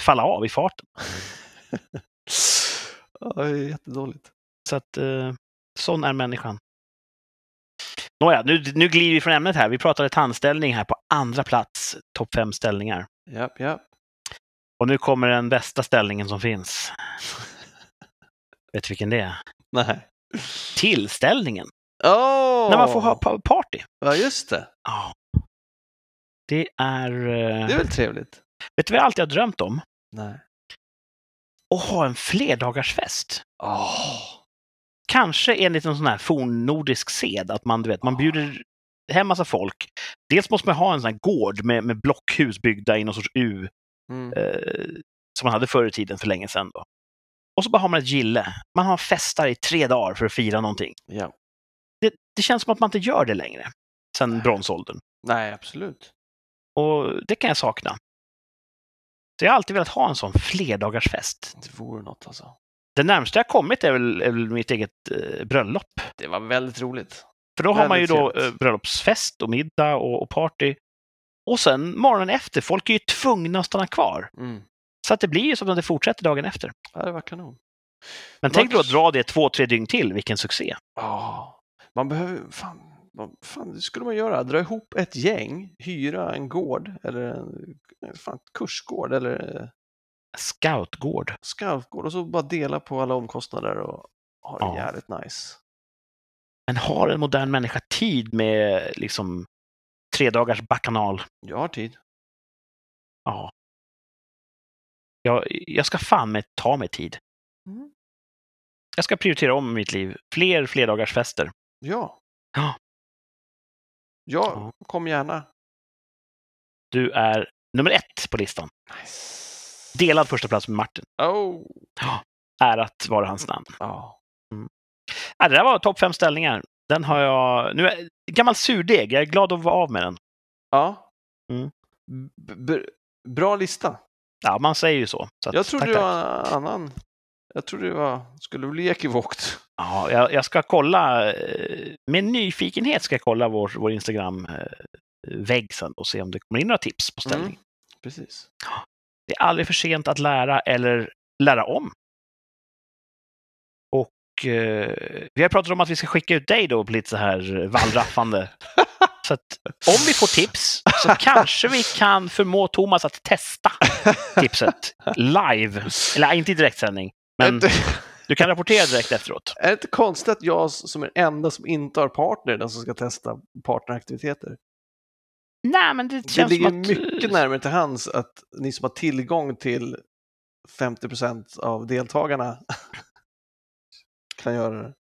falla av i farten. <laughs> <laughs> ja, det är jättedåligt. Så att eh, sån är människan. Nåja, nu, nu glider vi från ämnet här. Vi pratade tandställning här på andra plats, topp fem ställningar. Japp, japp. Och nu kommer den bästa ställningen som finns. Vet du vilken det är? Nej. Tillställningen. Oh! När man får ha pa- party. Ja, just det. Ja. Det är... eh, Det är väl trevligt? Vet du vad jag alltid har drömt om? Nej. Att ha en flerdagarsfest. Oh. Kanske enligt en sån här fornnordisk sed, att man, du vet, man bjuder hem massa folk. Dels måste man ha en sån här gård med, med blockhus byggda i någon sorts U, Mm. eh, som man hade förr i tiden för länge sedan. Då. Och så bara har man ett gille. Man har festar i tre dagar för att fira någonting. Ja. Det, det känns som att man inte gör det längre, sen bronsåldern. Nej, absolut. Och det kan jag sakna. Så jag har alltid velat ha en sån flerdagarsfest. Det vore något alltså. Det närmsta jag kommit är väl, är väl mitt eget eh, bröllop. Det var väldigt roligt. För då har man ju då eh, bröllopsfest och middag och, och party. Och sen morgonen efter, folk är ju tvungna att stanna kvar. Mm. Så att det blir ju som att det fortsätter dagen efter. Ja, det var kanon. Men tänk då Vart- att dra det två, tre dygn till, vilken succé. Ja, man behöver, fan, vad fan det skulle man göra? Dra ihop ett gäng, hyra en gård eller en fan, kursgård eller Scoutgård. scoutgård och så bara dela på alla omkostnader och ha det Ja. jävligt nice. Men har en modern människa tid med liksom tre dagars bakanal? Jag har tid. Ja. Jag, jag ska fan med ta mig tid. Mm. Jag ska prioritera om mitt liv. Fler flerdagarsfester. Ja. Ja. Ja, kom gärna. Du är nummer ett på listan. Nice. Delad första plats med Martin. Oh. Ärat vara hans namn. Ja. Ja, det där var topp fem ställningar. Den har jag... Nu är... Gammal surdeg. Jag är glad att vara av med den. ja. Mm. Bra lista. Ja, man säger ju så. så Jag trodde tack, det tack. var annan. Jag trodde det var, skulle bli ekivokt. Ja, jag, jag ska kolla. eh, Med nyfikenhet ska jag kolla vår, vår Instagram-vägg sen och se om det kommer in några tips på ställning. Mm. Precis. Det är aldrig för sent att lära eller lära om. Och eh, vi har pratat om att vi ska skicka ut dig då på lite så här wallraffande. <laughs> så att om vi får tips så kanske vi kan förmå Thomas att testa tipset live. Eller inte i direktsändning, men du kan rapportera direkt efteråt. är det inte konstigt att jag som är den enda som inte har partner är den som ska testa partneraktiviteter? Nej, men det Det känns ligger som att... mycket närmare till hands att ni som har tillgång till 50% av deltagarna <laughs> kan göra det.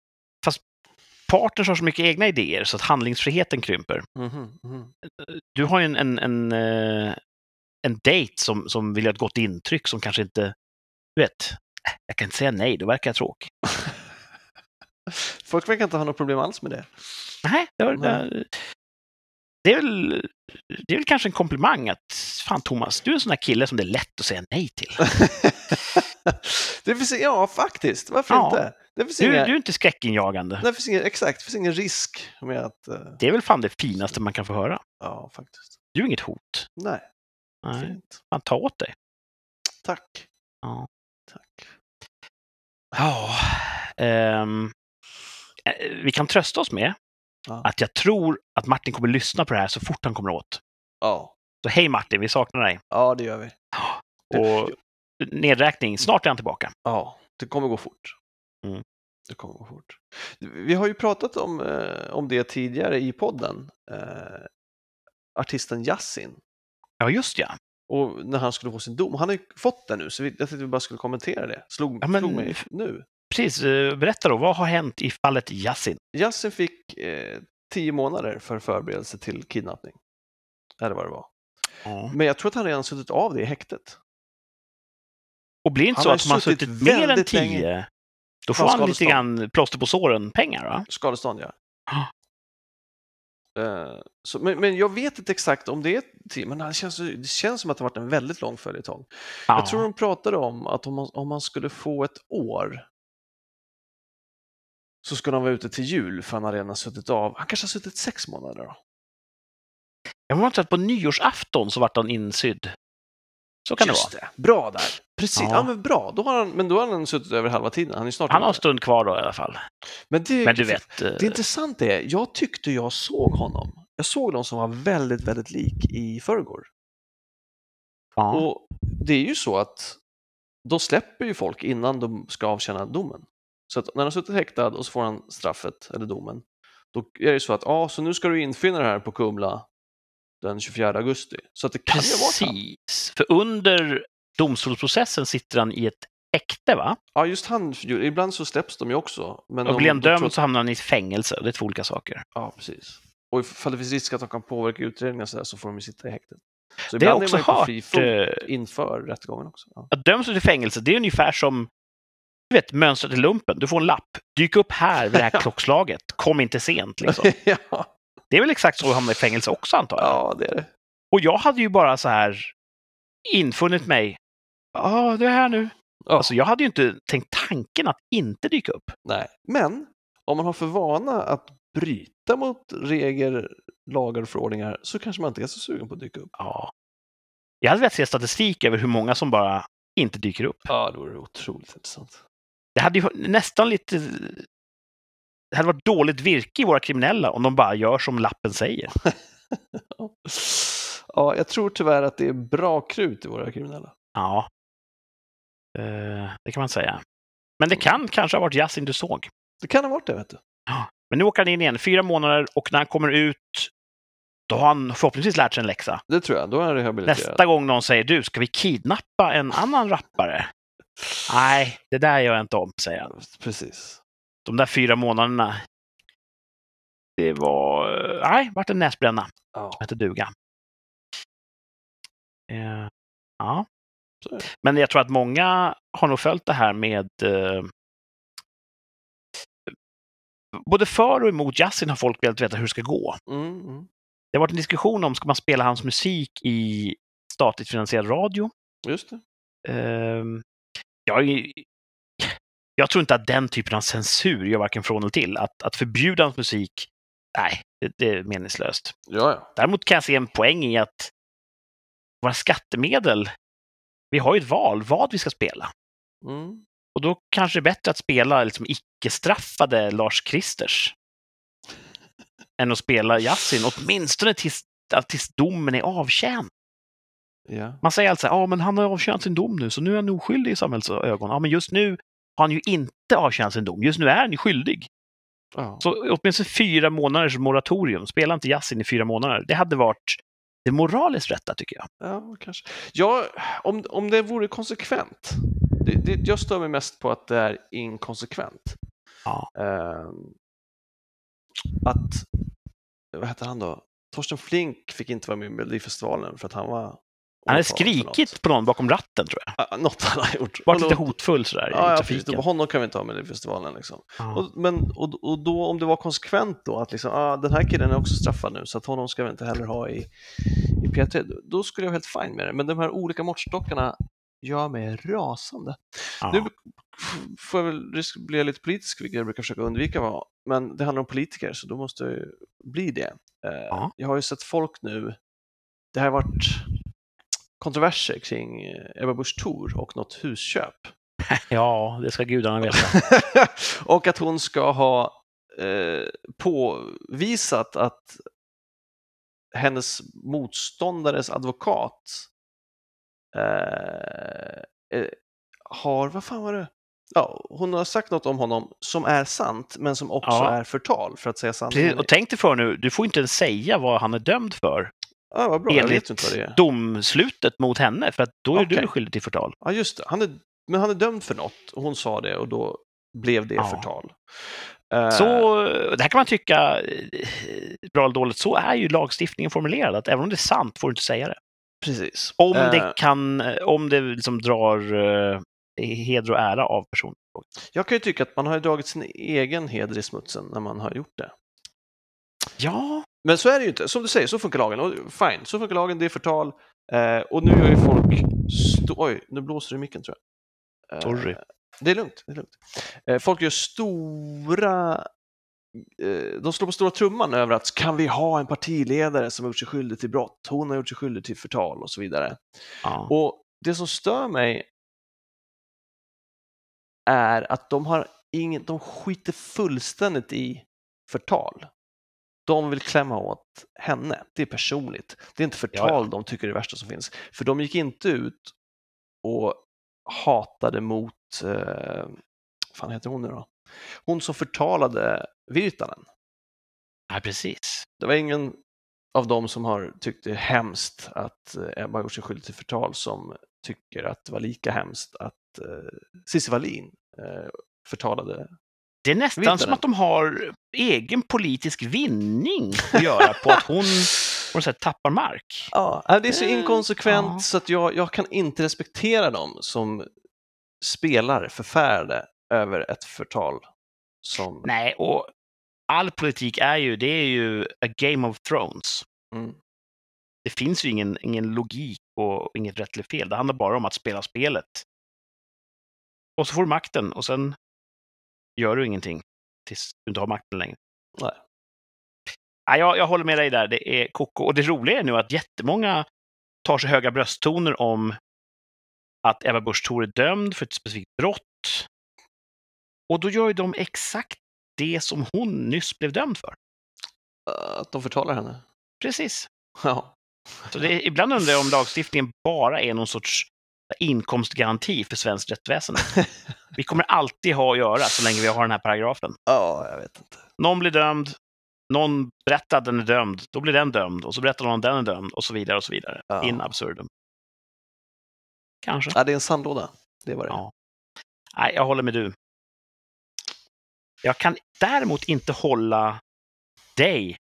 Partners har så mycket egna idéer så att handlingsfriheten krymper. Mhm, mhm. du har ju en, en, en, eh, en dejt som, som vill göra ett gott intryck som kanske inte, du vet, jag kan inte säga nej, då verkar jag tråkig. <laughs> Folk verkar inte ha något problem alls med det. Nej, det, var, det, det, är väl, det är väl kanske en komplimang att fan Thomas, du är en sån där kille som det är lätt att säga nej till. <laughs> det finns, ja, faktiskt. Varför Ja. inte? Det finns, Du, inga, du är inte skräckinjagande. det finns inga, exakt, det finns ingen risk med att... eh, Det är väl fan det finaste man kan få höra. ja, faktiskt. Du är inget hot. Nej, Nej, fint. fan ta åt dig. Tack. Ja. Tack. Ja, eh, vi kan trösta oss med Ja. att jag tror att Martin kommer lyssna på det här så fort han kommer åt. Ja. Så hej Martin, vi saknar dig. ja, det gör vi. Och nedräkning, snart är han tillbaka. Ja, det kommer gå fort. Mm. Det kommer gå fort. Vi har ju pratat om, eh, om det tidigare i podden. Eh, artisten Yasin. Ja, just ja. Och när han skulle få sin dom. Han har ju fått den nu, så vi, jag tänkte vi bara skulle kommentera det. Slog, Ja, men- slog mig nu. Precis, eh, berätta då, vad har hänt i fallet Yasin? Yasin fick eh, tio månader för förberedelse till kidnappning. Eller vad det var. Ja. Men jag tror att han redan suttit av det i häktet. Och blir det inte Han så att man har suttit suttit mer än tio, länge. då får Ja, han lite grann plåster på såren-pengar? Skadestånd, ja. Ja. Eh, så, men, men jag vet inte exakt om det är tio, men det känns, det känns som att det har varit en väldigt lång följetong. Ja. Jag tror de pratade om att om man, om man skulle få ett år så skulle han vara ute till jul för han har redan suttit av. Han kanske har suttit sex månader då. Jag var inte att på nyårsafton så vart han insydd. Så kan Just det vara. det. Bra där. Precis, ja. Ja. men bra. Då har han, men då har han suttit över halva tiden. Han är snart Han har en stund kvar då i alla fall. Men, det, Men du vet, eh, Det intressanta är, jag tyckte jag såg honom. Jag såg någon som var väldigt, väldigt lik i förrgår. ja. Och det är ju så att de släpper ju folk innan de ska avtjäna domen. Så att när han suttit häktad och så får han straffet, eller domen, då är det så att ja, så nu ska du infinna dig här på Kumla den 24 augusti. Så att det kan ju ha varit han. Precis. För under domstolsprocessen sitter han i ett häkte va? Ja, just han, ibland så släpps de ju också. Men Och blir han dömd så hamnar han i fängelse. Det är två olika saker. Ja, precis. Och ifall det finns risk att de kan påverka utredningen så, där, så får de ju sitta i häktet. Så Det har jag också är man ju hört. fri fot eh, inför rättegången också. Ja. Att döms du till fängelse, det är ungefär som du vet, mönstret i lumpen. Du får en lapp. Dyk upp här vid det här <laughs> klockslaget. Kom inte sent. Liksom. <laughs> ja, Det är väl exakt så att hamna i fängelse också antar jag. ja, det är det. Och jag hade ju bara så här infunnit mig. Ja, det är här nu. Ja. Alltså, jag hade ju inte tänkt tanken att inte dyka upp. Nej, men om man har för vana att bryta mot regler, lagar och förordningar så kanske man inte är så sugen på att dyka upp. Ja. Jag hade velat se statistik över hur många som bara inte dyker upp. Ja, det otroligt intressant. Det hade ju nästan lite... Det hade varit dåligt virke i våra kriminella om de bara gör som lappen säger. <laughs> Ja, jag tror tyvärr att det är bra krut i våra kriminella. Ja. Eh, det kan man säga. Men det kan kanske ha varit Yasin du såg. Det kan ha varit det, vet du. Men nu åker han in igen, fyra månader, och när han kommer ut, då har han förhoppningsvis lärt sig en läxa. Det tror jag. Då är han rehabiliterad. Nästa gång någon säger du, ska vi kidnappa en annan rappare? <laughs> Nej, det där gör jag inte om, säger han. Precis. De där fyra månaderna, det var... Nej, vart en näsbränna. Ja, Som hette duga. Eh, ja, det. Men jag tror att många har nog följt det här med eh, Både för och emot Yasin har folk velat veta hur det ska gå. Mm, mm. Det har varit en diskussion om, ska man spela hans musik i statligt finansierad radio? Just det. Ehm, jag, är- jag tror inte att den typen av censur gör varken från eller till. Att, att förbjuda hans musik, nej, det, det är meningslöst. Ja, ja. Däremot kan jag se en poäng i att våra skattemedel, vi har ju ett val vad vi ska spela. Mm. Och då kanske det är bättre att spela liksom icke-straffade Lars Kristers <laughs> än att spela Yasin, åtminstone tills, tills domen är avtjänad. ja. Man säger alltså ja men han har avtjänat sin dom nu, så nu är han oskyldig i samhällets ögon. Ja, men just nu han ju inte avtjänat sin dom. Just nu är han ju skyldig. ja. Så åtminstone fyra månaders moratorium. Spela inte Yasin i fyra månader. Det hade varit det moraliskt rätta, tycker jag. Ja, kanske. Ja, om, om det vore konsekvent. Det, det, jag stör mig mest på att det är inkonsekvent. Ja. Ehm, att, vad heter han då? Torsten Flink fick inte vara med i Melodifestivalen för att han var Han något. skrikit på någon bakom ratten, tror jag. Något han har gjort. Varit lite hotfull sådär Ja, i ja, trafiken. Honom kan vi inte ha med i festivalen. Liksom. Ja. Och, men, och, och då om det var konsekvent då att liksom, ah, den här killen är också straffad nu så att honom ska vi inte heller ha i, i P3, då- skulle jag vara helt fine med det. Men de här olika måttstockarna gör mig rasande. Ja. Nu får jag väl risk bli lite politisk, vilket jag brukar försöka undvika vara, men det handlar om politiker så då måste jag ju bli det. Eh, Ja. Jag har ju sett folk nu, det har varit kontroverser kring eh, Ebba Busch Thor och något husköp. <laughs> ja, det ska gudarna veta. <laughs> och att hon ska ha eh, påvisat att hennes motståndares advokat eh, eh, har, vad fan var det? Ja, hon har sagt något om honom som är sant, men som också Ja. är förtal, för att säga sanningen. Precis, och tänk dig för nu, du får inte ens säga vad han är dömd för. Ja, vad bra, enligt domslutet mot henne, för att då är Okej. du skyldig till förtal. Ja, just det. Han är, men han är dömd för något, och hon sa det, och då blev det Ja. förtal. Eh, Så, det här kan man tycka, eh, bra eller dåligt, så är ju lagstiftningen formulerad, att även om det är sant får du inte säga det. Precis. Om Eh, det kan, om det liksom drar eh, heder och ära av personen. Jag kan ju tycka att man har dragit sin egen heder i smutsen när man har gjort det. Ja, Men så är det ju inte. Som du säger, så funkar lagen. Och fine, så funkar lagen, det är förtal. Eh, och nu gör ju folk... Oj, nu blåser det i micken tror jag. Eh, Sorry. Det är lugnt. Det är lugnt. Eh, folk gör stora... Eh, de slår på stora trumman över att kan vi ha en partiledare som har gjort sig skyldig till brott? Hon har gjort sig skyldig till förtal och så vidare. ja. Och det som stör mig är att de har ingen, de skiter fullständigt i förtal. De vill klämma åt henne. Det är personligt. Det är inte förtal Ja, ja. de tycker är det värsta som finns. För de gick inte ut och hatade mot, eh, fan heter hon nu då? Hon som förtalade Virtanen. ja, precis. Det var ingen av dem som har tyckt det är hemskt att eh, Ebba gjort sig skyldig till förtal som tycker att det var lika hemskt att eh, Cissi Wallin eh, förtalade. Det är nästan som att de har egen politisk vinning att göra på att hon på något sätt tappar mark. Ja, det är så inkonsekvent ja. så att jag, jag kan inte respektera dem som spelar förfärade över ett förtal. Som, Nej, och all politik är ju, det är ju a game of thrones. mm, Det finns ju ingen, ingen logik och inget rätt eller fel. Det handlar bara om att spela spelet. Och så får du makten och sen gör du ingenting tills du inte har makten längre. Nej. Nej, jag, jag håller med dig där. Det är koko. Och det roliga är nu att jättemånga tar sig höga brösttoner om att Ebba Busch Thor är dömd för ett specifikt brott. Och då gör ju de exakt det som hon nyss blev dömd för. att de förtalar henne. Precis. Ja. Så det ibland undrar jag om lagstiftningen bara är någon sorts inkomstgaranti för svenskt rättsväsende. <laughs> Vi kommer alltid ha att göra så länge vi har den här paragrafen. ja, jag vet inte. Någon blir dömd, någon berättar att den är dömd, då blir den dömd och så berättar någon att den är dömd och så vidare och så vidare. Ja. In absurdum. Kanske. Ja, det är en sandlåda. Det var det. Ja. Nej, jag håller med du. Jag kan däremot inte hålla dig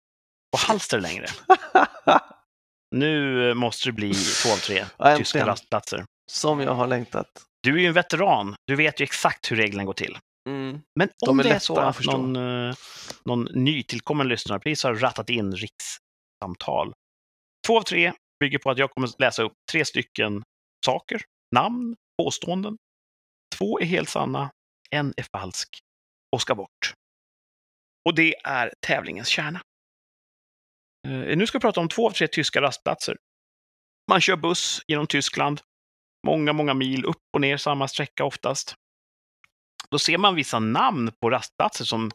på halster längre. <laughs> Nu måste det bli 12-3 Ja, tyska äntligen. Som jag har längtat. Du är ju en veteran. Du vet ju exakt hur reglerna går till. Mm. Men De om är det är så att någon, eh, någon nytillkommen lyssnare precis har rattat in rikssamtal. Två av tre bygger på att jag kommer läsa upp tre stycken saker, namn, påståenden. Två är helt sanna, en är falsk och ska bort. Och det är tävlingens kärna. Eh, Nu ska vi prata om två av tre tyska rastplatser. Man kör buss genom Tyskland, många, många mil upp och ner samma sträcka oftast. Då ser man vissa namn på rastplatser som,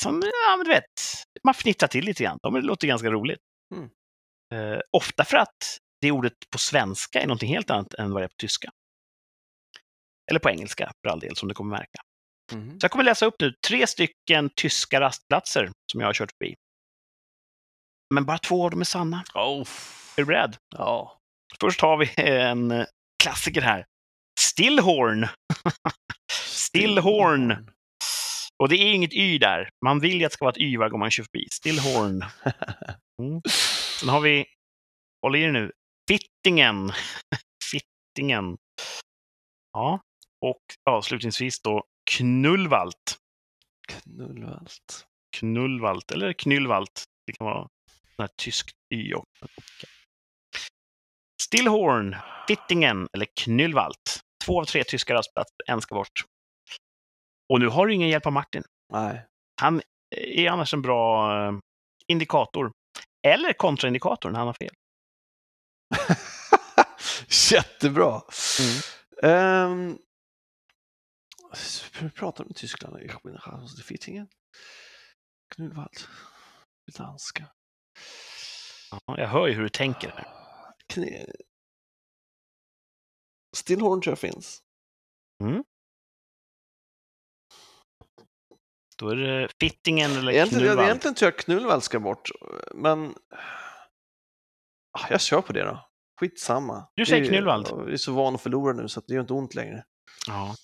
som ja, men du vet, man fnittrar till lite grann. De låter ganska roligt. Mm. Eh, ofta för att det ordet på svenska är någonting helt annat än vad det är på tyska. Eller på engelska, för all del, som du kommer märka. Mhm. Så jag kommer läsa upp nu tre stycken tyska rastplatser som jag har kört förbi. Men bara två av dem är sanna. Oh. Är du beredd? Ja. Först har vi en eh, klassiker här. <laughs> Stillhorn. Stillhorn. Och det är inget Y där. Man vill ju att det ska vara ett Y varje gång man kör förbi. Stillhorn. <laughs> Mm. Sen har vi, håll i er nu, Fittingen. <laughs> Fittingen. Ja, och avslutningsvis då Knullvalt. Knullvalt. Knullvalt, eller Knyllvalt. Det kan vara sån här tyskt Y också. Stillhorn, Fittingen eller Knyllvalt. Två av tre tyska rastplatser, en ska bort. Och nu har du ingen hjälp av Martin. Nej. Han är annars en bra eh, indikator. Eller kontraindikator när han har fel. <laughs> Jättebra. Mm. Um, vi pratar om Tyskland. Fittingen. Knullvalt. Danska. Ja, jag hör ju hur du tänker. här. Kne... Stillhorn tror jag finns. Då är det Fittingen eller Egentligen, Knullvalt. egentligen tror jag Knullvalt ska bort, men ah, jag kör på det då. Skitsamma. Du säger Det är- Knullvalt. Jag är så van att förlora nu så det gör inte ont längre. Ja.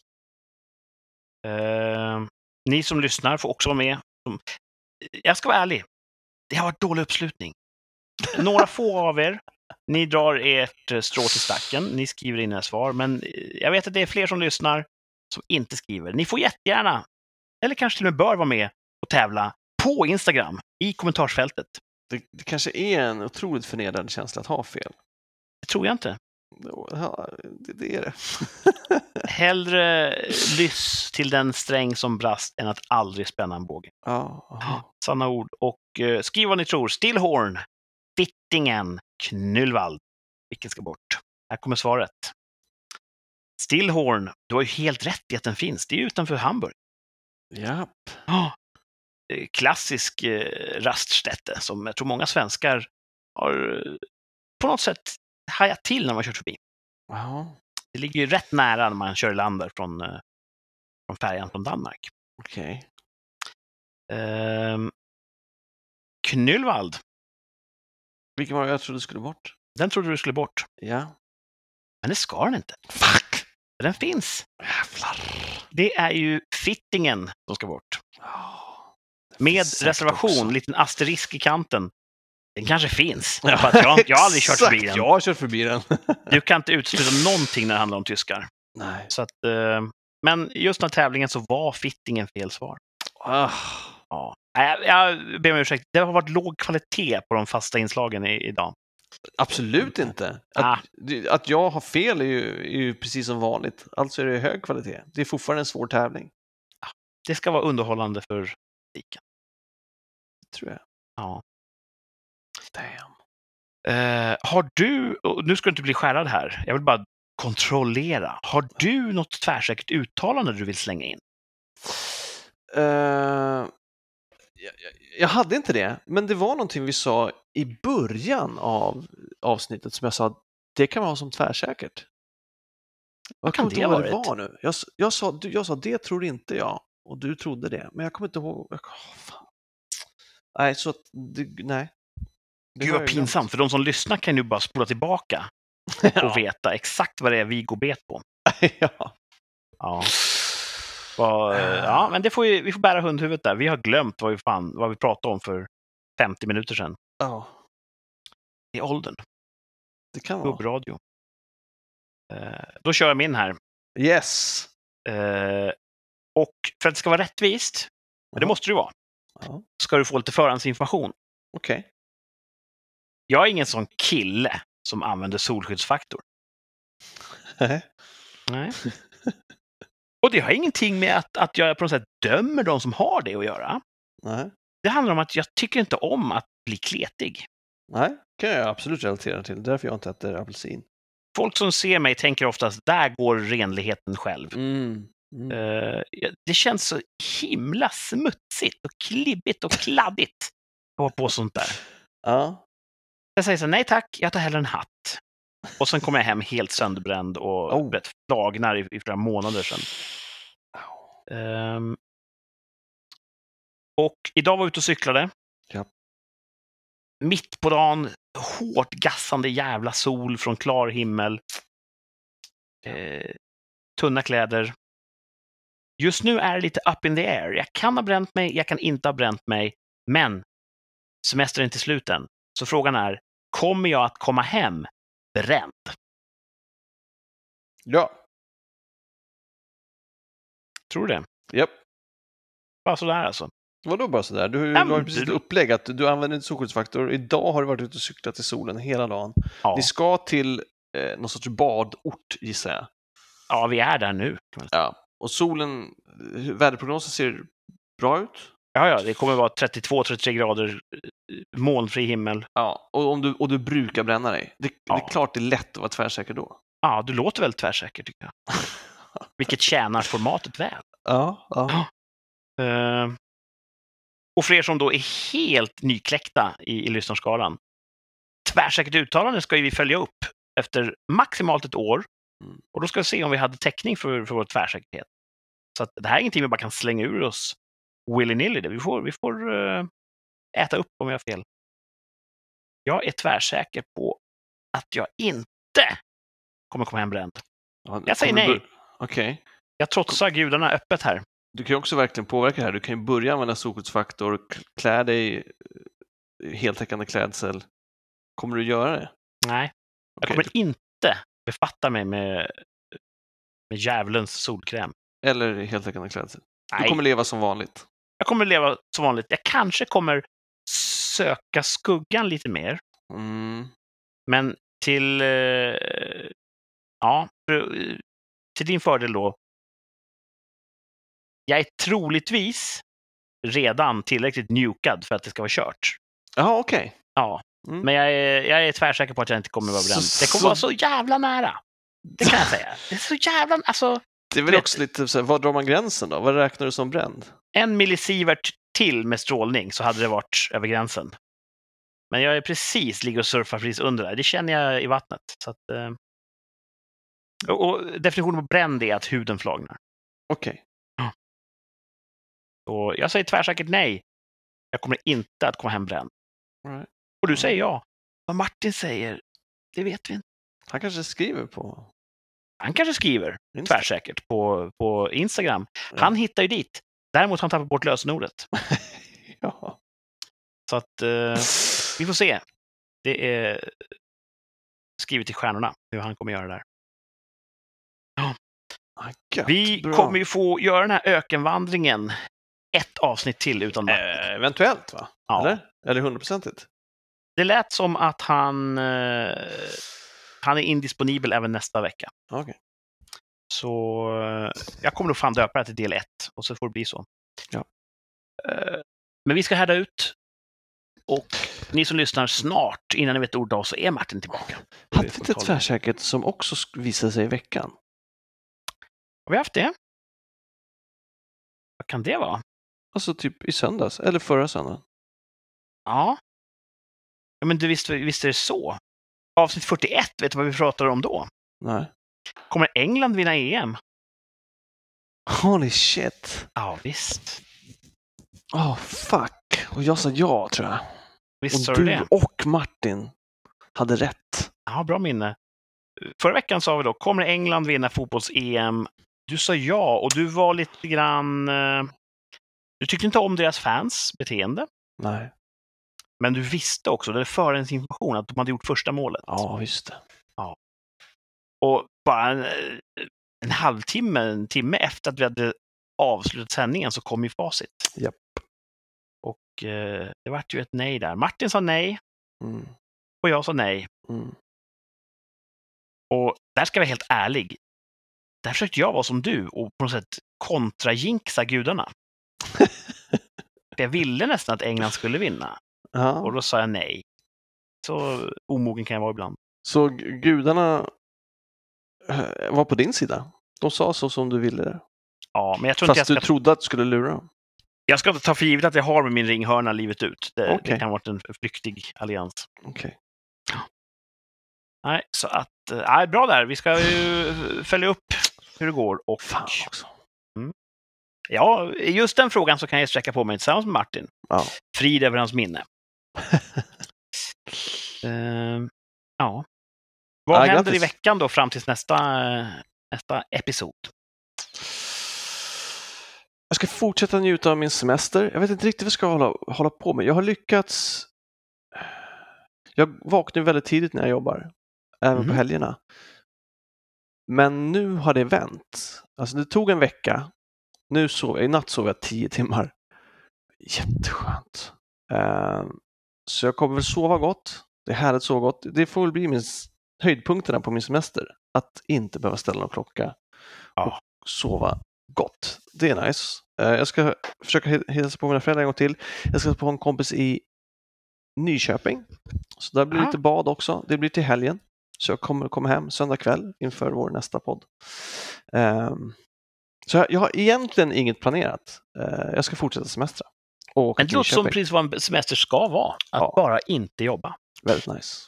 Eh, ni som lyssnar får också vara med. Jag ska vara ärlig. Det har varit dålig uppslutning. Några få av er, ni drar ert eh, strå till stacken. Ni skriver in era svar, men eh, jag vet att det är fler som lyssnar som inte skriver. Ni får jättegärna, eller kanske till och med bör vara med och tävla på Instagram i kommentarsfältet. Det, det kanske är en otroligt förnedrande känsla att ha fel. Det tror jag inte. Ja, det, det är det. <laughs> Hellre lyss till den sträng som brast än att aldrig spänna en båge. Ja, aha. <gasps> Sanna ord. Och eh, skriv vad ni tror. Stillhorn, Fittingen, Knullvald. Vilken ska bort? Här kommer svaret. Stillhorn, du har ju helt rätt i att den finns. Det är ju utanför Hamburg. Japp. Oh, klassisk eh, raststätte som jag tror många svenskar har eh, på något sätt hajat till när man kört förbi. Ja, Det ligger ju rätt nära när man kör i land där från, eh, från färjan från Danmark. okej. Ehm, Knullvald, Vilken var det jag trodde skulle bort? den trodde du skulle bort. Ja. Men det ska den inte. Fuck! För Den finns. Jävlar. Det är ju fittingen som ska bort. Ja, det Med reservation, också. liten asterisk i kanten. Den kanske finns. För att jag, jag har aldrig kört förbi den. Jag har kört förbi den. <laughs> Du kan inte utesluta någonting när det handlar om tyskar. Nej. Så att, eh, men just den här tävlingen så var fittingen fel svar. Ah. Ja. Jag, jag ber om ursäkt. Det har varit låg kvalitet på de fasta inslagen i, idag. Absolut inte. Ah. Att, det- att jag har fel är ju, är ju precis som vanligt. Alltså är det hög kvalitet. Det är fortfarande en svår tävling, Det ska vara underhållande för publiken. tror jag. Ja. Damn. Eh, har du, nu ska du inte bli skärrad här, jag vill bara kontrollera. Har du något tvärsäkert uttalande du vill slänga in? Eh, jag, jag- hade inte det, men det var någonting vi sa i början av avsnittet som jag sa, det kan vara som tvärsäkert. Jag kan det ha vad det varit? var nu. Jag, jag, sa, du, jag sa, det tror inte jag, och du trodde det, men jag kommer inte ihåg. Jag, fan. Nej, så att, det, nej. Det Gud vad pinsamt, för de som lyssnar kan ju bara spola tillbaka <laughs> och veta exakt vad det är vi går bet på. <laughs> ja. Ja. Vad, eh, ja, men det får ju, vi får bära hundhuvudet där. Vi har glömt vad vi, fan, vad vi pratade om för 50 minuter sedan. ja, I åldern. det kan vara. Gubbradio. Eh, då kör jag min här. Yes! Eh, och för att det ska vara rättvist, men det måste det ju vara, ska du få lite förhandsinformation. Okej. Jag är ingen sån kille som använder solskyddsfaktor. Nej. Nej. <laughs> Och det har ingenting med att, att jag på något sätt dömer de som har det att göra. Nej. Det handlar om att jag tycker inte om att bli kletig. Nej, kan jag absolut relatera till. Därför jag inte äter apelsin. Folk som ser mig tänker oftast, där går renligheten själv. Mm. Mm. Eh, det känns så himla smutsigt och klibbigt och kladdigt att ha på sånt där. Ja. Jag säger så nej tack, jag tar hellre en hatt. Och sen kommer jag hem helt sönderbränd och Oh. rätt flagnar i, i flera månader sedan. Ehm. och idag var jag ute och cyklade. Ja. Mitt på dagen, hårt gassande jävla sol från klar himmel. Eh, tunna kläder. Just nu är det lite up in the air. Jag kan ha bränt mig, jag kan inte ha bränt mig. Men semestern är inte slut än. Så frågan är, kommer jag att komma hem bränd? Ja. Tror du det? Japp. Bara sådär alltså. Vadå bara sådär? Du, Ja, du har precis du- upplägg att du använder inte solskyddsfaktor. Idag har du varit ute och cyklat i solen hela dagen. Ja, Ni ska till eh, någon sorts badort gissar jag. ja vi är där nu. Ja. Och solen, eh, väderprognosen ser bra ut. Ja, ja, det kommer vara 32-33 grader eh, molnfri himmel. Ja. Och, om du, och du brukar bränna dig. Det, det Ja. är klart det är lätt att vara tvärsäker då. Ja, du låter väldigt tvärsäker tycker jag. <laughs> Vilket tjänar formatet väl. Ja. ja. <gasps> Eh, och för er som då är helt nykläckta i, i lyssnarskalan. Tvärsäkert uttalande ska ju vi följa upp efter maximalt ett år. Mm. Och då ska vi se om vi hade täckning för, för vår tvärsäkerhet. Så att det här är ingenting vi bara kan slänga ur oss willy-nilly. Vi får, vi får eh, äta upp om vi har fel. Jag är tvärsäker på att jag inte kommer komma hem bränd. Ja, Jag säger nej. Okej. Jag trotsar gudarna öppet här. Du kan ju också verkligen påverka det här. Du kan ju börja använda solskyddsfaktor, klä dig i heltäckande klädsel. Kommer du göra det? Nej, jag kommer inte befatta mig med, med djävulens solkräm. Eller heltäckande klädsel. Nej, Du kommer leva som vanligt. Kommer leva som vanligt. Jag kanske kommer söka skuggan lite mer, Mm. men till... Eh, ja, eh, till din fördel då. Jag är troligtvis redan tillräckligt njukad för att det ska vara kört. Jaha, okej. Ja, Mm. men jag är, jag är tvärsäker på att jag inte kommer vara bränd. Det kommer så- vara så jävla nära. Det kan jag säga. Det är så jävla... Alltså, Det är väl också lite så här, var drar man gränsen då? Vad räknar du som bränd? en millisievert till med strålning så hade det varit över gränsen. Men jag är precis, ligger och surfar precis under där. Det känner jag i vattnet. Så att, eh, och, och definitionen på bränd är att huden flagnar. Okej. Och jag säger tvärsäkert nej. Jag kommer inte att komma hem bränd. Right. Och du säger ja. Vad Martin säger, det vet vi inte. Han kanske skriver på Han kanske skriver tvärsäkert på, på Instagram. Ja. Han hittar ju dit. Däremot har han tappat bort lösenordet. <laughs> ja. Så att eh, vi får se. Det är skrivet i stjärnorna hur han kommer göra det där. Ah, gött, Vi bra. kommer ju få göra den här ökenvandringen ett avsnitt till utan Martin. Eh, eventuellt va? ja. Eller? Eller hundraprocentigt? Det lät som att han, eh, han är indisponibel även nästa vecka. Okej. Så eh, jag kommer nog fan döpa det till del 1 och så får det bli så. Ja. Eh, men vi ska härda ut. Och ni som lyssnar snart, innan ni vet ord av, så är Martin tillbaka. Hade Vi inte tvärsäkert som också visade sig i veckan? Har vi haft det? Vad kan det vara? Alltså typ i söndags, eller förra söndagen. Ja. ja men du, visst, visst är det så? Avsnitt 41, vet du vad vi pratar om då? Nej. Kommer England vinna EM? Holy shit. Ja, visst. Oh fuck. Och jag sa ja tror jag. Visst sa och du du det? och Martin hade rätt. Ja, bra minne. Förra veckan sa vi då, kommer England vinna fotbolls-EM? Du sa ja, och du var lite grann... eh, Du tyckte inte om deras fans beteende, Nej. Men du visste också, det förens information, att de hade gjort första målet. Ja, just det. Och bara en, en halvtimme, en timme efter att vi hade avslutat sändningen så kom ju facit. Japp. Och eh, det vart ju ett nej där. Martin sa nej Mm. och jag sa nej. Mm. Och där ska jag vara helt ärlig. Där försökte jag vara som du och på något sätt kontrajinxa gudarna. <laughs> För jag ville nästan att England skulle vinna och Ja. då sa jag nej. Så omogen kan jag vara ibland. Så gu- gudarna eh, var på din sida? De sa så som du ville det? Ja, men jag tror inte jag Fast du ska, trodde att du skulle lura dem? jag ska inte ta för givet att jag har med min ringhörna livet ut. Det, Okej. det kan ha varit en flyktig allians. Okej. Nej, så att, eh, nej, bra där. Vi ska ju följa upp hur det går. Och Fan också. ja, i just den frågan så kan jag sträcka på mig tillsammans med Martin. Ja. Frid över hans minne. <laughs> Ehm, ja. Vad Ja, händer grattis. i veckan då fram till nästa, nästa episod? Jag ska fortsätta njuta av min semester. Jag vet inte riktigt vad jag ska hålla, hålla på med. Jag har lyckats. Jag vaknar väldigt tidigt när jag jobbar, även Mhm. på helgerna. Men nu har det vänt. Alltså det tog en vecka. Nu sov jag, i natt sov jag tio timmar. Jätteskönt. Ehm, så jag kommer väl sova gott. Det är härligt sova gott. Det får väl bli min höjdpunkterna på min semester. Att inte behöva ställa någon klocka Ja. och sova gott. Det är nice. Eh, Jag ska försöka hälsa på mina föräldrar en gång till. Jag ska på en kompis i Nyköping. Så där blir det lite bad också. Det blir till helgen. Så jag kommer komma hem söndag kväll inför vår nästa podd. Ehm, så jag, jag har egentligen inget planerat. Eh, jag ska fortsätta semestra. Och Men det låter som precis vad en semester ska vara. Att Ja. bara inte jobba. Väldigt nice.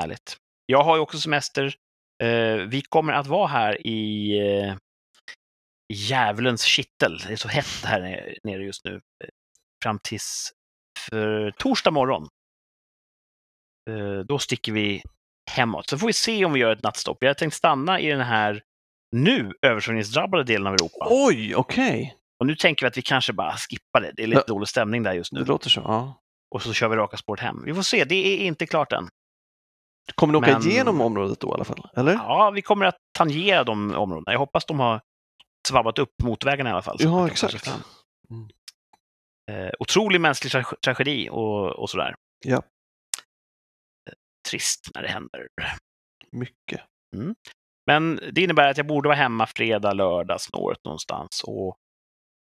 Härligt. Jag har ju också semester. Eh, vi kommer att vara här i eh, djävulens kittel. Det är så hett här ne- nere just nu. Eh, Fram tills för torsdag morgon. Då sticker vi hemåt. Så får vi se om vi gör ett nattstopp. Jag har tänkt stanna i den här nu översvämningsdrabbade delen av Europa. Oj, okej. Och nu tänker vi att vi kanske bara skippar det. Det är lite Ja. dålig stämning där just nu. Det låter så. Ja. Och så kör vi raka spåret hem. Vi får se, det är inte klart än. Kommer ni åka Men- igenom området då i alla fall? Eller? Ja, vi kommer att tangera de områdena. Jag hoppas de har svabbat upp motorvägarna i alla fall. Ja, exakt. Mm. Eh, otrolig mänsklig tra- tragedi och, och sådär. Ja. Trist när det händer. Mycket. Men det innebär att jag borde vara hemma fredag, lördag, snåret någonstans och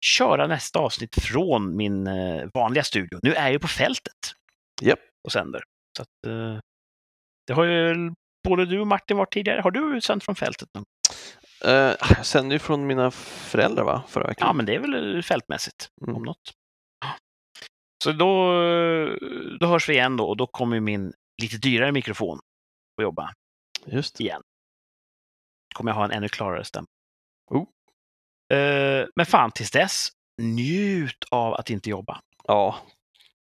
köra nästa avsnitt från min eh, vanliga studio. Nu är jag på fältet Japp. och sänder. Så att, eh, det har ju både du och Martin varit tidigare. Har du sänt från fältet? någon? Uh, jag sände ju från mina föräldrar va, förra veckan. Ja, men det är väl fältmässigt Mm. om något. Så då, då hörs vi igen då och då kommer min lite dyrare mikrofon att jobba Just det. igen. Kommer jag ha en ännu klarare stämma. Oh. Eh, men fan, tills dess, njut av att inte jobba. Ja.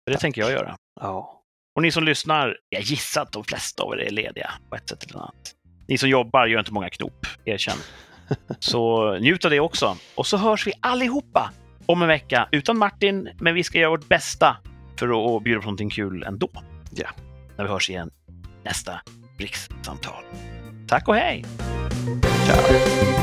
För det tänker jag göra. ja. Och ni som lyssnar, jag gissar att de flesta av er är lediga på ett sätt eller annat. Ni som jobbar gör inte många knop, erkänn. <laughs> Så njut av det också. Och så hörs vi allihopa om en vecka utan Martin, men vi ska göra vårt bästa för att bjuda på någonting kul ändå. Ja. När vi hörs igen nästa rikssamtal. Tack och hej! Ciao.